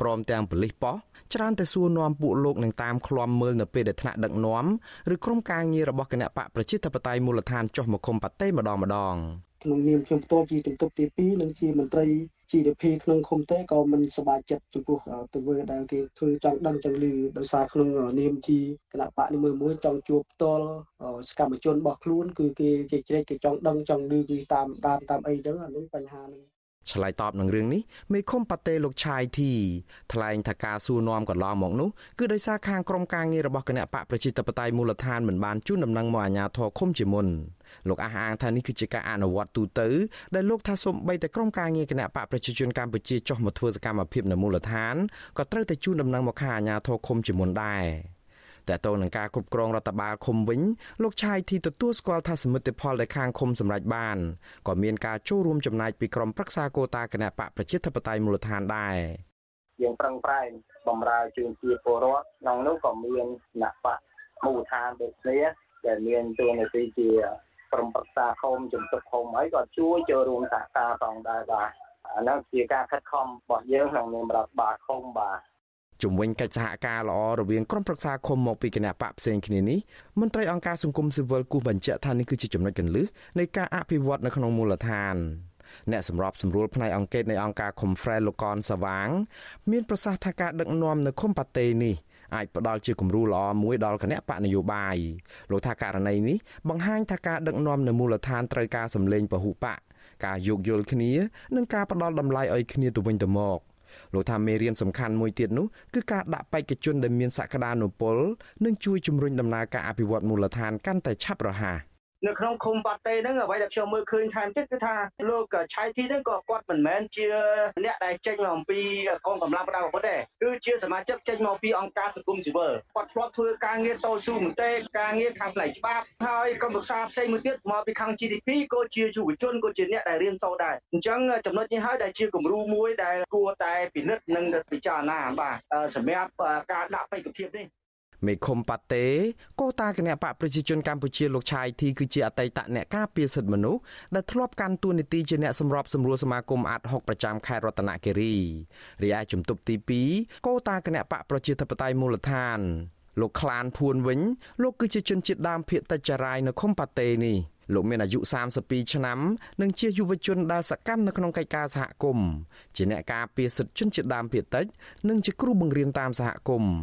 ព្រមទាំងប៉ូលីសប៉ោះច្រើនតែសួរនាំពួកលោកនឹងតាមឃ្លាំមើលនៅពេលដែលថ្នាក់ដឹកនាំឬក្រុមការងាររបស់គណៈបកប្រជាធិបតេយ្យមូលដ្ឋានចុះមកឃុំប៉ាតេម្ដងម្ដងក្នុងនាមខ្ញុំផ្ទាល់ជាជំទប់ទី2និងជាមន្ត្រី GDP ក្នុងឃុំទេក៏មិនសប្បាយចិត្តចំពោះទង្វើដែលគេធ្វើចង់ដឹងចង់ឮដោយសារក្នុងនាមជាគណៈបកនីមួយៗចង់ជួបផ្ទាល់សកម្មជនរបស់ខ្លួន គឺគេជែកជ្រែកគេចង់ដឹងចង់ឮគឺតាមដានតាមអីចឹងអានេះបញ្ហានឹងឆ្លើយតបនឹងរឿងនេះមេឃុំប៉ាតេលោកឆាយធីថ្លែងថាការសួរនាំកន្លងមកនោះគឺដោយសារខាងក្រុមការងាររបស់គណៈបកប្រជាធិបតេយ្យមូលដ្ឋានមិនបានជូនដំណឹងមកអាជ្ញាធរឃុំជាមុន លោកអះអាងថានេះគឺជាការអនុវត្តទូទៅដែលលោកថាសូម្បីតែក្រុមការងារគណៈបកប្រជាជនកម្ពុជាចុះមកធ្វើសកម្មភាពនៅមូលដ្ឋានក៏ត្រូវតែជូនដំណឹងមកខាងអាជ្ញាធរឃុំជាមុនដែរតើតើនឹងការគ្រប់គ្រងរដ្ឋបាលឃុំវិញលោកឆាយធីទទួលស្គាល់ថាសមិទ្ធផលដែលខាងឃុំសម្រេចបានក៏មានការចូលរួមចំណែកពីក្រុមប្រឹក្សាកោតាគណៈបកប្រជាធិបតេយ្យមូលដ្ឋានដែរយើងប្រឹងប្រែងបំរើជូនជាពលរដ្ឋក្នុងនោះក៏មានគណៈបកមូលដ្ឋានដូចគ្នាដែលមានតួនាទីជា ក្រុមប្រឹក្សាឃុំជំទប់ឃុំអីក៏ជួយចូលរួមសហការផងដែរបាទអានោះជាការខិតខំរបស់យើងក្នុងនាមរដ្ឋបាលឃុំបាទជំវិញកិច្ចសហការល្អរវាងក្រុមប្រឹក្សាឃុំមកពីគណៈបកផ្សេងគ្នានេះមន្ត្រីអង្គការសង្គមស៊ីវិលគូបញ្ជាក់ថានេះគឺជាចំណុចកន្លឹះនៃការអភិវឌ្ឍនៅក្នុងមូលដ្ឋានអ្នកសម្របសម្រួលផ្នែកអង្គការនៃអង្គការ Confrere លោកកនសវាង មានប្រសាសន៍ថាការដឹកនាំនៅឃុំប៉ាតេនេះ អាចផ្ដល់ជាគំរូល្អមួយដល់គណៈបកនយោបាយលោកថាករណីនេះបង្ហាញថាការដឹកនាំនៅមូលដ្ឋានត្រូវការសម្លេងពហុបកការយោគយល់គ្នានិងការផ្ដល់តម្លៃឲ្យគ្នាទៅវិញទៅមកលោកថាមេរៀនសំខាន់មួយទៀតនោះគឺការដាក់បេក្ខជនដែលមានសក្តានុពលនិងជួយជំរុញដំណើរការអភិវឌ្ឍមូលដ្ឋានកាន់តែឆាប់រហ័ស នៅក្នុងឃុំបាត់តេហ្នឹងអ្វីដែលខ្ញុំមើលឃើញថែមទៀតគឺថាលោកឆៃទីហ្នឹងក៏គាត់មិនមែនជាអ្នកដែលចេញមកអំពីកងកម្លាំងប្រដាប់អាវុធទេគឺជាសមាជិកចេញមកពីអង្គការសង្គមស៊ីវិលគាត់ធ្លាប់ធ្វើការងារតស៊ូមតិការងារខាងផ្នែកច្បាប់ហើយក្រុមប្រឹក្សាផ្សេងមួយទៀតមកពីខាង GDP ក៏ជាយុវជនក៏ជាអ្នកដែលរៀនសូត្រដែរអញ្ចឹងចំណុចនេះហើយដែលជាគំរូមួយដែលគួរតែពិនិត្យនិងពិចារណាបាទសម្រាប់ការដាក់បេក្ខភាពនេះ មេឃុំប៉ាតេកូតាគណៈបកប្រជាជនកម្ពុជាលោកឆាយធីគឺជាអតីតអ្នកការពារសិទ្ធិមនុស្សដែលធ្លាប់កាន់តួនាទីជាអ្នកសម្របសម្រួលសមាគមអាត6ប្រចាំខេត្តរតនគិរីរីឯជំទប់ទី2កូតាគណៈបកប្រជាធិបតេយ្យមូលដ្ឋានលោកខ្លានភួនវិញលោកគឺជាជនជាតិដើមភាគតិចចរាយនៅឃុំប៉ាតេនេះ លោកមានអាយុ32ឆ្នាំនិងជាយុវជនដែលសកម្មនៅក្នុងកិច្ចការសហគមន៍ជាអ្នកការពារសិទ្ធិជនជាតិដើមភាគតិច និងជាគ្រូបង្រៀនតាមសហគមន៍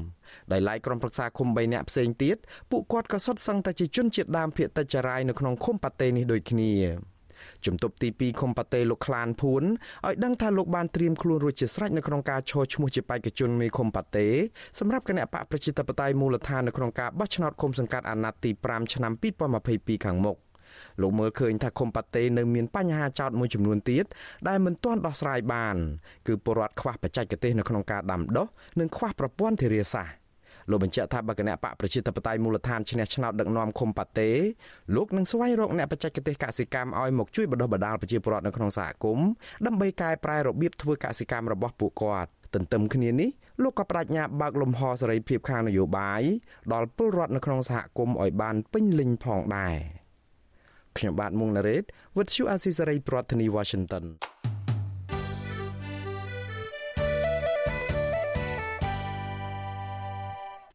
ដោយឡែកក្រុមប្រឹក្សាឃុំ3នាក់ផ្សេងទៀតពួកគាត់ក៏សុទ្ធសឹងតែជាជនជាតិដើមភាគតិចចរាយនៅក្នុងឃុំប៉ាតេនេះដូចគ្នាជំទប់ទី2ខុំប៉ាតេលោកខ្លានភួនឲ្យដឹងថាលោកបានត្រៀមខ្លួនរួចជាស្រេចនៅក្នុងការឈរឈ្មោះជាបេក្ខជនមេខុំប៉ាតេសម្រាប់គណៈបកប្រជាធិបតេយ្យមូលដ្ឋាននៅក្នុងការបោះឆ្នោតឃុំសង្កាត់អាណត្តិទី5ឆ្នាំ2022ខាងមុខ លោកមើលឃើញថាខុំប៉ាតេនៅមានបញ្ហាចោតមួយចំនួនទៀតដែលមិនទាន់ដោះស្រាយបាន គឺពលរដ្ឋខ្វះបច្ចេកទេសនៅក្នុងការដាំដុះនិងខ្វះប្រព័ន្ធធារាសាស្ត្រលោកបញ្ជាក់ថាបកគណៈបកប្រជាធិបតេយ្យមូលដ្ឋានឈ្នះឆ្នោតដឹកនាំឃុំប៉ាតេលោកនឹងស្វែងរកអ្នកបច្ចេកទេសកសិកម្មឲ្យមកជួយបណ្ដុះបណ្ដាលប្រជាពលរដ្ឋនៅក្នុងសហគមន៍ដើម្បីកែប្រែរបៀបធ្វើកសិកម្មរបស់ពួកគាត់ទន្ទឹមគ្នានេះលោកក៏បដិញ្ញាបើកលំហសេរីភាពខាងនយោបាយដល់ពលរដ្ឋនៅក្នុងសហគមន៍ឲ្យបានពេញលេញផងដែរ ខ្ញុំបាទមុងណារ៉េត With you Azisaray ប្រធានាទី Washington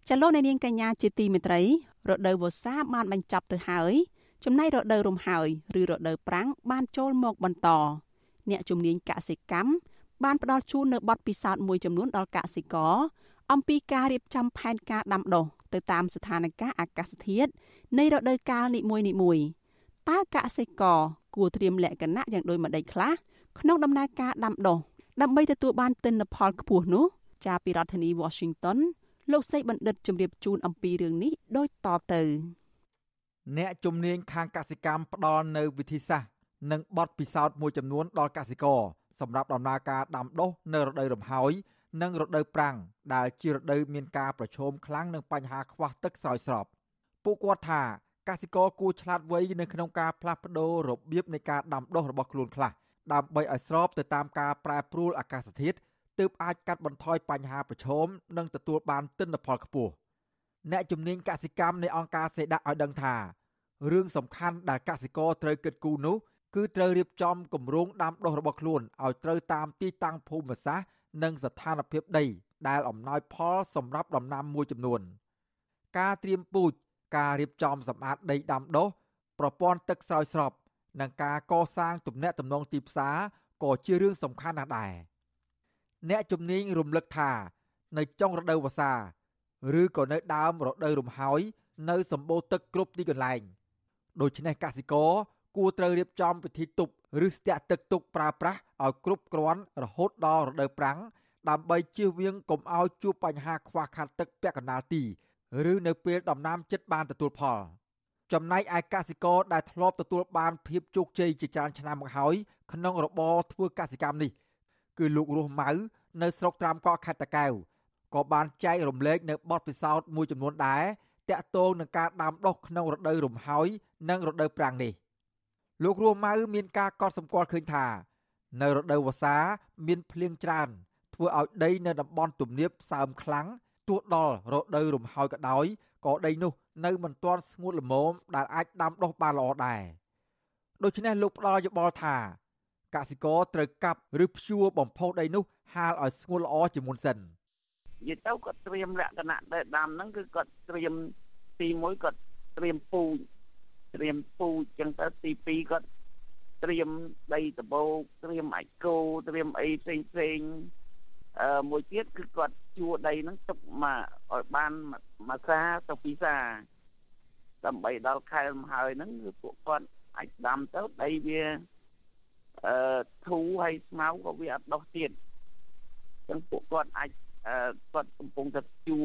ចលនានាងកញ្ញាជាទីមេត្រី រដូវវស្សាបានបញ្ចប់ទៅហើយចំណែករដូវរំហើយឬរដូវប្រាំងបានចូលមកបន្តអ្នកជំនាញកសិកម្មបានផ្ដល់ជូននៅបទពិសោធន៍មួយចំនួនដល់កសិករអំពីការរៀបចំផែនការដាំដុះទៅតាមស្ថានភាពអាកាសធាតុនៃរដូវកាលនីមួយៗ តើកសិករគួរត្រៀមលក្ខណៈយ៉ាងដូចម្តេចខ្លះក្នុងដំណើរការដាំដុះដើម្បីទទួលបានទិន្នផលខ្ពស់នោះចាពីរដ្ឋធានី Washington លោកសេកបណ្ឌិតជម្រាបជូនអំពីរឿងនេះដូចតទៅអ្នកជំនាញខាងកសិកម្មផ្ដល់នៅវិធីសាស្ត្រនិងបទពិសោធន៍មួយចំនួនដល់កសិករសម្រាប់ដំណើរការដាំដុះនៅរដូវរំហើយ និងរដូវប្រាំងដែលជារដូវមានការប្រឈមខ្លាំងនឹងបញ្ហាខ្វះទឹកស្រោចស្រពពួកគាត់ថា កសិករគួរឆ្លាតវៃនៅក្នុងការផ្លាស់ប្ដូររបៀបនៃការដាំដុះរបស់ខ្លួនខ្លះដើម្បីឲ្យស្របទៅតាមការប្រែប្រួលអាកាសធាតុទើបអាចកាត់បន្ថយបញ្ហាប្រឈមនិងទទួលបានទិន្នផលខ្ពស់អ្នកជំនាញកសិកម្មនៃអង្គការសេដាក់ឲ្យដឹងថារឿងសំខាន់ដែលកសិករត្រូវគិតគូរនោះគឺត្រូវរៀបចំគម្រោងដាំដុះរបស់ខ្លួនឲ្យត្រូវតាមទីតាំងភូមិសាស្ត្រនិងស្ថានភាពដីដែលអំណោយផលសម្រាប់ដំណាំមួយចំនួន ការត្រៀមពូជ ការរៀបចំសម្អាតដីដាំដុះប្រព័ន្ធទឹកស្រោចស្រពនិងការកសាងទំនាក់ទំនងទីផ្សារក៏ជារឿងសំខាន់ណាស់ដែរអ្នកជំនាញរំលឹកថានៅចុងរដូវវស្សា ឬក៏នៅដើមរដូវរំហើយ នៅសម្បូរទឹកគ្រប់ទីកន្លែងដូច្នេះកសិករគួរត្រូវរៀបចំពិធីទប់ឬស្ទាក់ទឹកទុកប្រើប្រាស់ឲ្យគ្រប់គ្រាន់រហូតដល់រដូវប្រាំងដើម្បីជៀសវាងកុំឲ្យជួបបញ្ហាខ្វះខាតទឹកពាក់កណ្ដាលទី ឬនៅពេលដំណាំចិត្តបានទទួលផល ចំណែកឯកសិករដែលធ្លាប់ទទួលបានភាពជោគជ័យជាច្រើនឆ្នាំមកហើយក្នុងរបរធ្វើកសិកម្មនេះគឺលោករស់ម៉ៅនៅស្រុកត្រាំកក់ខេត្តតាកែវក៏បានចែករំលែកនៅបទពិសោធន៍មួយចំនួនដែរតាក់ទងនឹងការដាំដុះក្នុងរដូវរំហើយនិងរដូវប្រាំងនេះលោករស់ម៉ៅមានការកត់សម្គាល់ឃើញថា នៅរដូវវស្សាមានភ្លៀងច្រើនធ្វើឲ្យដីនៅតំបន់ទំនាបសើមខ្លាំង ទោះដល់រដូវរំហើយក៏ដោយក៏ដីនោះនៅមិនទាន់ស្ងួតល្មមដែលអាចដាំដុះបានល្អដែរដូច្នេះលោកផ្ដល់យោបល់ថាកសិករត្រូវកាប់ឬភ្ជួរបំផុសដីនោះហាលឲ្យស្ងួតល្អជាមុនសិននិយាយទៅគាត់ត្រៀមលក្ខណៈដែលដាំហ្នឹងគឺគាត់ត្រៀមទី1គាត់ត្រៀមពូជត្រៀមពូជចឹងទៅទី2គាត់ត្រៀមដីដបោកត្រៀមអាចគោត្រៀមអីផ្សេងផ្សេងអឺ មួយទៀតគឺគាត់ជួដីហ្នឹងទុកមកឲ្យបានមួយសាទៅពីរសាដើម្បីដល់ខែលមហើយហ្នឹងគឺពួកគាត់អាចដាំទៅដីវាអឺធូរហើយស្មៅក៏វាអត់ដុះទៀតអញ្ចឹងពួកគាត់អាចគាត់កំពុងតែជួ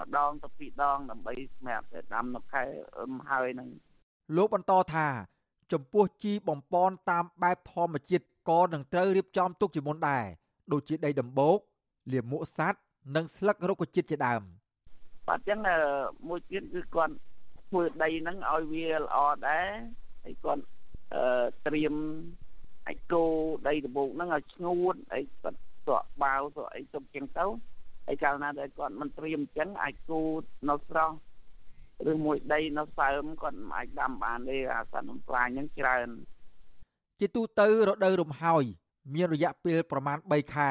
ម្ដងទៅពីរដងដើម្បីសម្រាប់តែដាំនៅខែមហើយហ្នឹងលោកបន្តថាចំពោះជីបំពន់តាមបែបធម្មជាតិក៏នឹងត្រូវរៀបចំទុកជាមុនដែរ ដូចជាដីដំបូកលាមកសัตว์និងស្លឹករុក្ខជាតិជាដើមបាទអញ្ចឹងមួយទៀតគឺគាត់ធ្វើដីហ្នឹងឲ្យវាល្អដែរហើយគាត់ត្រៀមអាចគោដីដំបូកហ្នឹងឲ្យស្ងួតហើយគាត់ស្រក់បាវស្រក់អីទុកចឹងទៅហើយកាលណាដែលគាត់មិនត្រៀមអញ្ចឹងអាចគូនៅស្រស់ឬមួយដីនៅសើមគាត់មិនអាចដាំបានទេអាសន្នផ្លាញហ្នឹងច្រើន ជាទូទៅរដូវរំហើយ មានរយៈពេលប្រមាណ3ខែ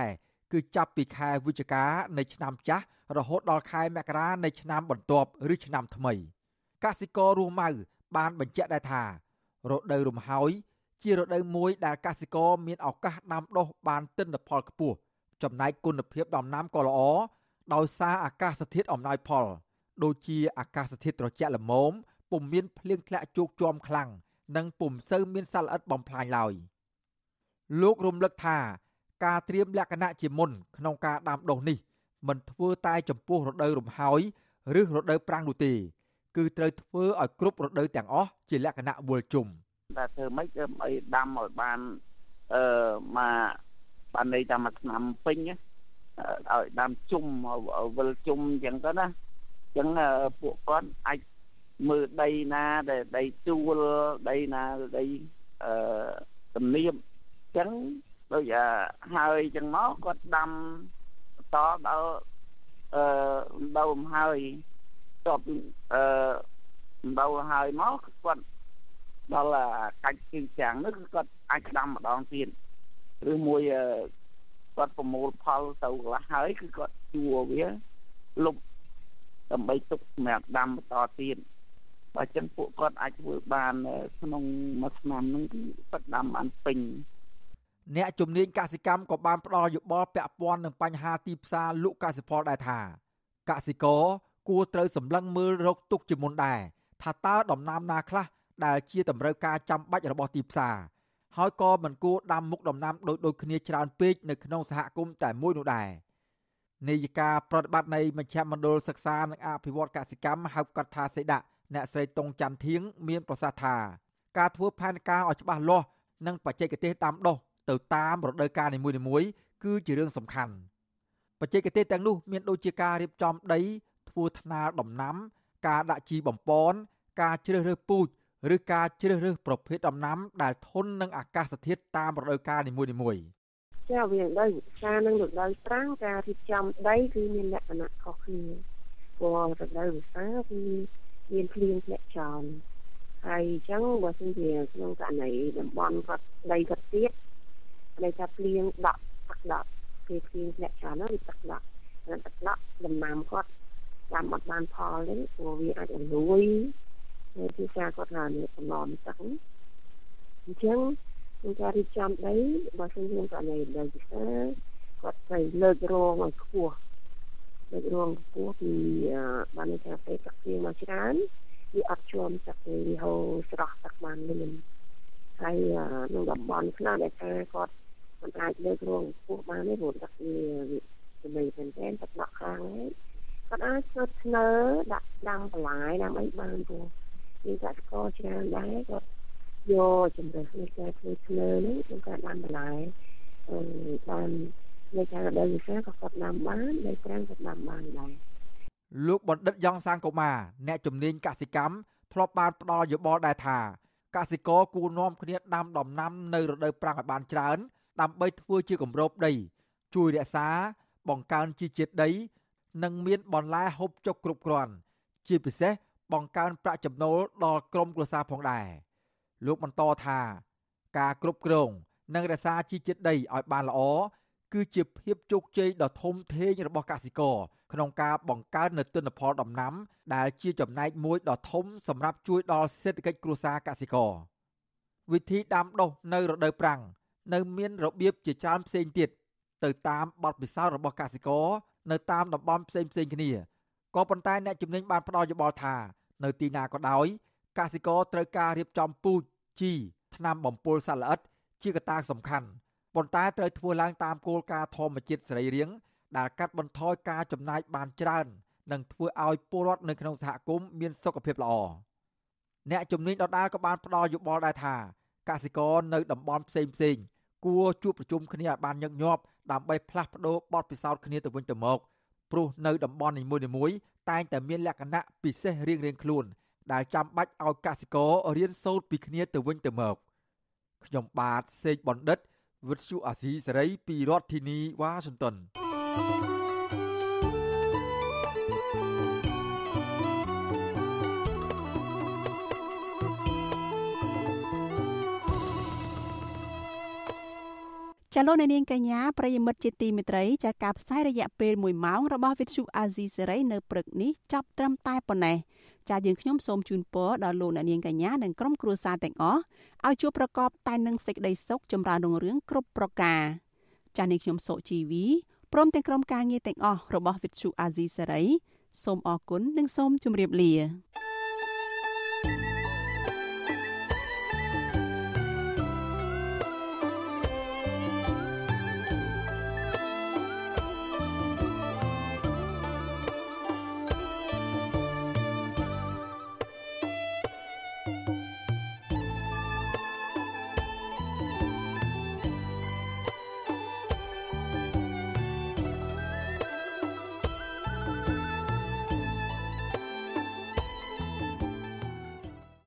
គឺចាប់ពីខែវិច្ឆិកានៃឆ្នាំចាស់រហូតដល់ខែមករានៃឆ្នាំបន្ទាប់ឬឆ្នាំថ្មីកសិកររស់ម៉ៅបានបញ្ជាក់ដែរថារដូវរំហើយជារដូវមួយដែលកសិករមានឱកាសដាំដុះបានទិន្នផលខ្ពស់ចំណែកគុណភាពដំណាំក៏ល្អដោយសារអាកាសធាតុអំណោយផល ដូចជាអាកាសធាតុត្រជាក់ល្មមពុំមានភ្លៀងធ្លាក់ជោកជាំខ្លាំងនិងពុំសូវមានសត្វល្អិតបំផ្លាញឡើយ លោករំលឹកថាការត្រៀមលក្ខណៈជាមុនក្នុងការដាំដុះនេះមិនធ្វើតែចំពោះរដូវរំហើយឬរដូវប្រាំងនោះទេ គឺត្រូវធ្វើឲ្យគ្រប់រដូវទាំងអស់ជាលក្ខណៈវល់ជុំតែធ្វើម៉េចដើម្បីដាំឲ្យបានអឺមកបានន័យថាមួយឆ្នាំពេញឲ្យដាំជុំវិលជុំអញ្ចឹងទៅណាអញ្ចឹងពួកគាត់អាចមើលដីណាដែលដីទួលដីណាដីអឺទំនៀមអញ្ចឹងដូចហើយអញ្ចឹងមកគាត់ដាំតដល់អឺដូវហើយតបអឺដូវហើយមកគាត់ដល់កាច់ជើងចាំងនោះគឺគាត់អាចដាំម្ដងទៀតឬមួយគាត់ប្រមូលផលទៅកន្លះហើយគឺគាត់ជួវាលុបដើម្បីទុកសម្រាប់ដាំបន្តទៀតបើចឹងពួកគាត់អាចធ្វើបានក្នុងមួយឆ្នាំហ្នឹងគឺគាត់ដាំបានពេញ អ្នកជំនាញកសិកម្មក៏បានផ្ដល់យោបល់ពាក់ព័ន្ធនឹងបញ្ហាទីផ្សារលក់កសិផលដែរថាកសិករគួរត្រូវសម្លឹងមើលរកទុកជាមុនដែរថាតើដំណាំណាខ្លះដែលជាតម្រូវការចាំបាច់របស់ទីផ្សារហើយក៏មិនគួរដាំមុខដំណាំដូចដូចគ្នាច្រើនពេកនៅក្នុងសហគមន៍តែមួយនោះដែរនាយិកាប្រតិបត្តិនៃមជ្ឈមណ្ឌលសិក្សានិងអភិវឌ្ឍកសិកម្មហៅកាត់ថាសេដាក់អ្នកស្រីតុងច័ន្ទធៀងមានប្រសាសន៍ថាការធ្វើផែនការឲ្យច្បាស់លាស់និងបច្ចេកទេសដាំដុះ ទៅតាមរដូវកាលនីមួយៗគឺជារឿងសំខាន់បច្ចេកទេសទាំងនោះមានដូចជាការរៀបចំដី ធ្វើថ្នាលដំណាំ ការដាក់ជីបំពន់ការជ្រើសរើសពូជឬការជ្រើសរើសប្រភេទដំណាំ ដែលធន់នឹងអាកាសធាតុតាមរដូវកាលនីមួយៗចាវាដោយវិសានឹងរដូវប្រាំងការរៀបចំដីគឺមានលក្ខណៈខុសគ្នាព្រោះរដូវវិសាគឺមានភ្លៀងធ្លាក់ចោលហើយអញ្ចឹងបើសិនជាក្នុងករណីតំបន់គាត់ដីគាត់ទៀត ដីថាភ្លៀងដក់ទឹកដក់ពេលភ្លៀងធ្លាក់ចោលនោះវាទឹកដក់ហើយទឹកដក់ដំណាំគាត់តាមអត់បានផលទេព្រោះវាអាចអលួយហើយទីផ្សារគាត់ថានេះសំឡំទឹកអញ្ចឹងក្នុងការរៀបចំដីបើសិនជាករណីដីពិសាគាត់ត្រូវលើករងឲ្យខ្ពស់លើករងខ្ពស់ពីបានន័យថាពេលទឹកភ្លៀងមកច្រើនវាអត់ជួមទឹកទេវាហូរស្រស់ទឹកបានលឿនហើយក្នុងតំបន់ខ្លះដែលថាគាត់ មិនអាចលើករងខ្ពស់បានទេព្រោះទឹកវាចំណីមែនទែនទឹកដក់ខ្លាំងហើយគាត់អាចស្នើស្នើដាក់ដាំបន្លែដាំអីបានព្រោះមានកសិករច្រើនដែរគាត់យកជំរើសនៃការធ្វើធ្នើនេះក្នុងការដាំបន្លែអឺបាននៃការដើរវិសាក៏គាត់ដាំបានដីប្រាំងក៏ដាំបានដែរលោកបណ្ឌិតយ៉ងសាងកូម៉ាអ្នកជំនាញកសិកម្មធ្លាប់បានផ្ដល់យោបល់ដែរថាកសិករគួរនាំគ្នាដាំដំណាំនៅរដូវប្រាំងឲ្យបានច្រើន ដើម្បីធ្វើជាគម្របដី ជួយរក្សា បង្កើនជីជាតិដី និងមានបន្លែហូបចុកគ្រប់គ្រាន់ជាពិសេសបង្កើនប្រាក់ចំណូលដល់ក្រុមគ្រួសារផងដែរលោកបន្តថា ការគ្រប់គ្រង និងរក្សាជីជាតិដីឲ្យបានល្អគឺជាភាពជោគជ័យដ៏ធំធេងរបស់កសិករក្នុងការបង្កើននូវទិន្នផលដំណាំ ដែលជាចំណែកមួយដ៏ធំសម្រាប់ជួយដល់សេដ្ឋកិច្ចគ្រួសារកសិករវិធីដាំដុះនៅរដូវប្រាំង នៅមានរបៀបជាច្រើនផ្សេងទៀតទៅតាមបទពិសោធន៍របស់កសិករនៅតាមតំបន់ផ្សេងផ្សេងគ្នាក៏ប៉ុន្តែអ្នកជំនាញបានផ្ដល់យោបល់ថា នៅទីណាក៏ដោយកសិករត្រូវការរៀបចំពូជជីថ្នាំបំពុលសត្វល្អិត ជាកត្តាសំខាន់ប៉ុន្តែត្រូវធ្វើឡើងតាមគោលការណ៍ធម្មជាតិសរីរាង្គដែលកាត់បន្ថយការចំណាយបានច្រើននិងធ្វើឲ្យពលរដ្ឋនៅក្នុងសហគមន៍មានសុខភាពល្អអ្នកជំនាញដដាលក៏បានផ្ដល់យោបល់ដែរថាកសិករនៅតំបន់ផ្សេងផ្សេង គួរជួបប្រជុំគ្នាឲ្យបានញឹកញាប់ដើម្បីផ្លាស់ប្ដូរបទពិសោធន៍គ្នាទៅវិញទៅមកព្រោះនៅតំបន់នីមួយៗតែងតែមានលក្ខណៈពិសេសរៀងៗខ្លួន ដែលចាំបាច់ឲ្យកសិកររៀនសូត្រពីគ្នាទៅវិញទៅមកខ្ញុំបាទសេកបណ្ឌិតវិទ្យុអាស៊ីសេរីពីរដ្ឋធានីវ៉ាស៊ីនតោន ចាលោកនាងកញ្ញាប្រិយមិត្តជាទីមេត្រីចាការផ្សាយរយៈពេល1ម៉ោងរបស់វិទ្យុអាស៊ីសេរីនៅព្រឹកនេះចាប់ត្រឹមតែប៉ុណ្ណេះចាយើងខ្ញុំសូមជូនពរដល់លោកអ្នកនាងកញ្ញានិងក្រុមគ្រួសារទាំងអស់ឲ្យជួបប្រកបតែនឹងសេចក្តីសុខចម្រើនរុងរឿងគ្រប់ប្រការចានាងខ្ញុំសុជីវីព្រមទាំងក្រុមការងារទាំងអស់របស់វិទ្យុអាស៊ីសេរីសូមអរគុណនិងសូមជម្រាបលា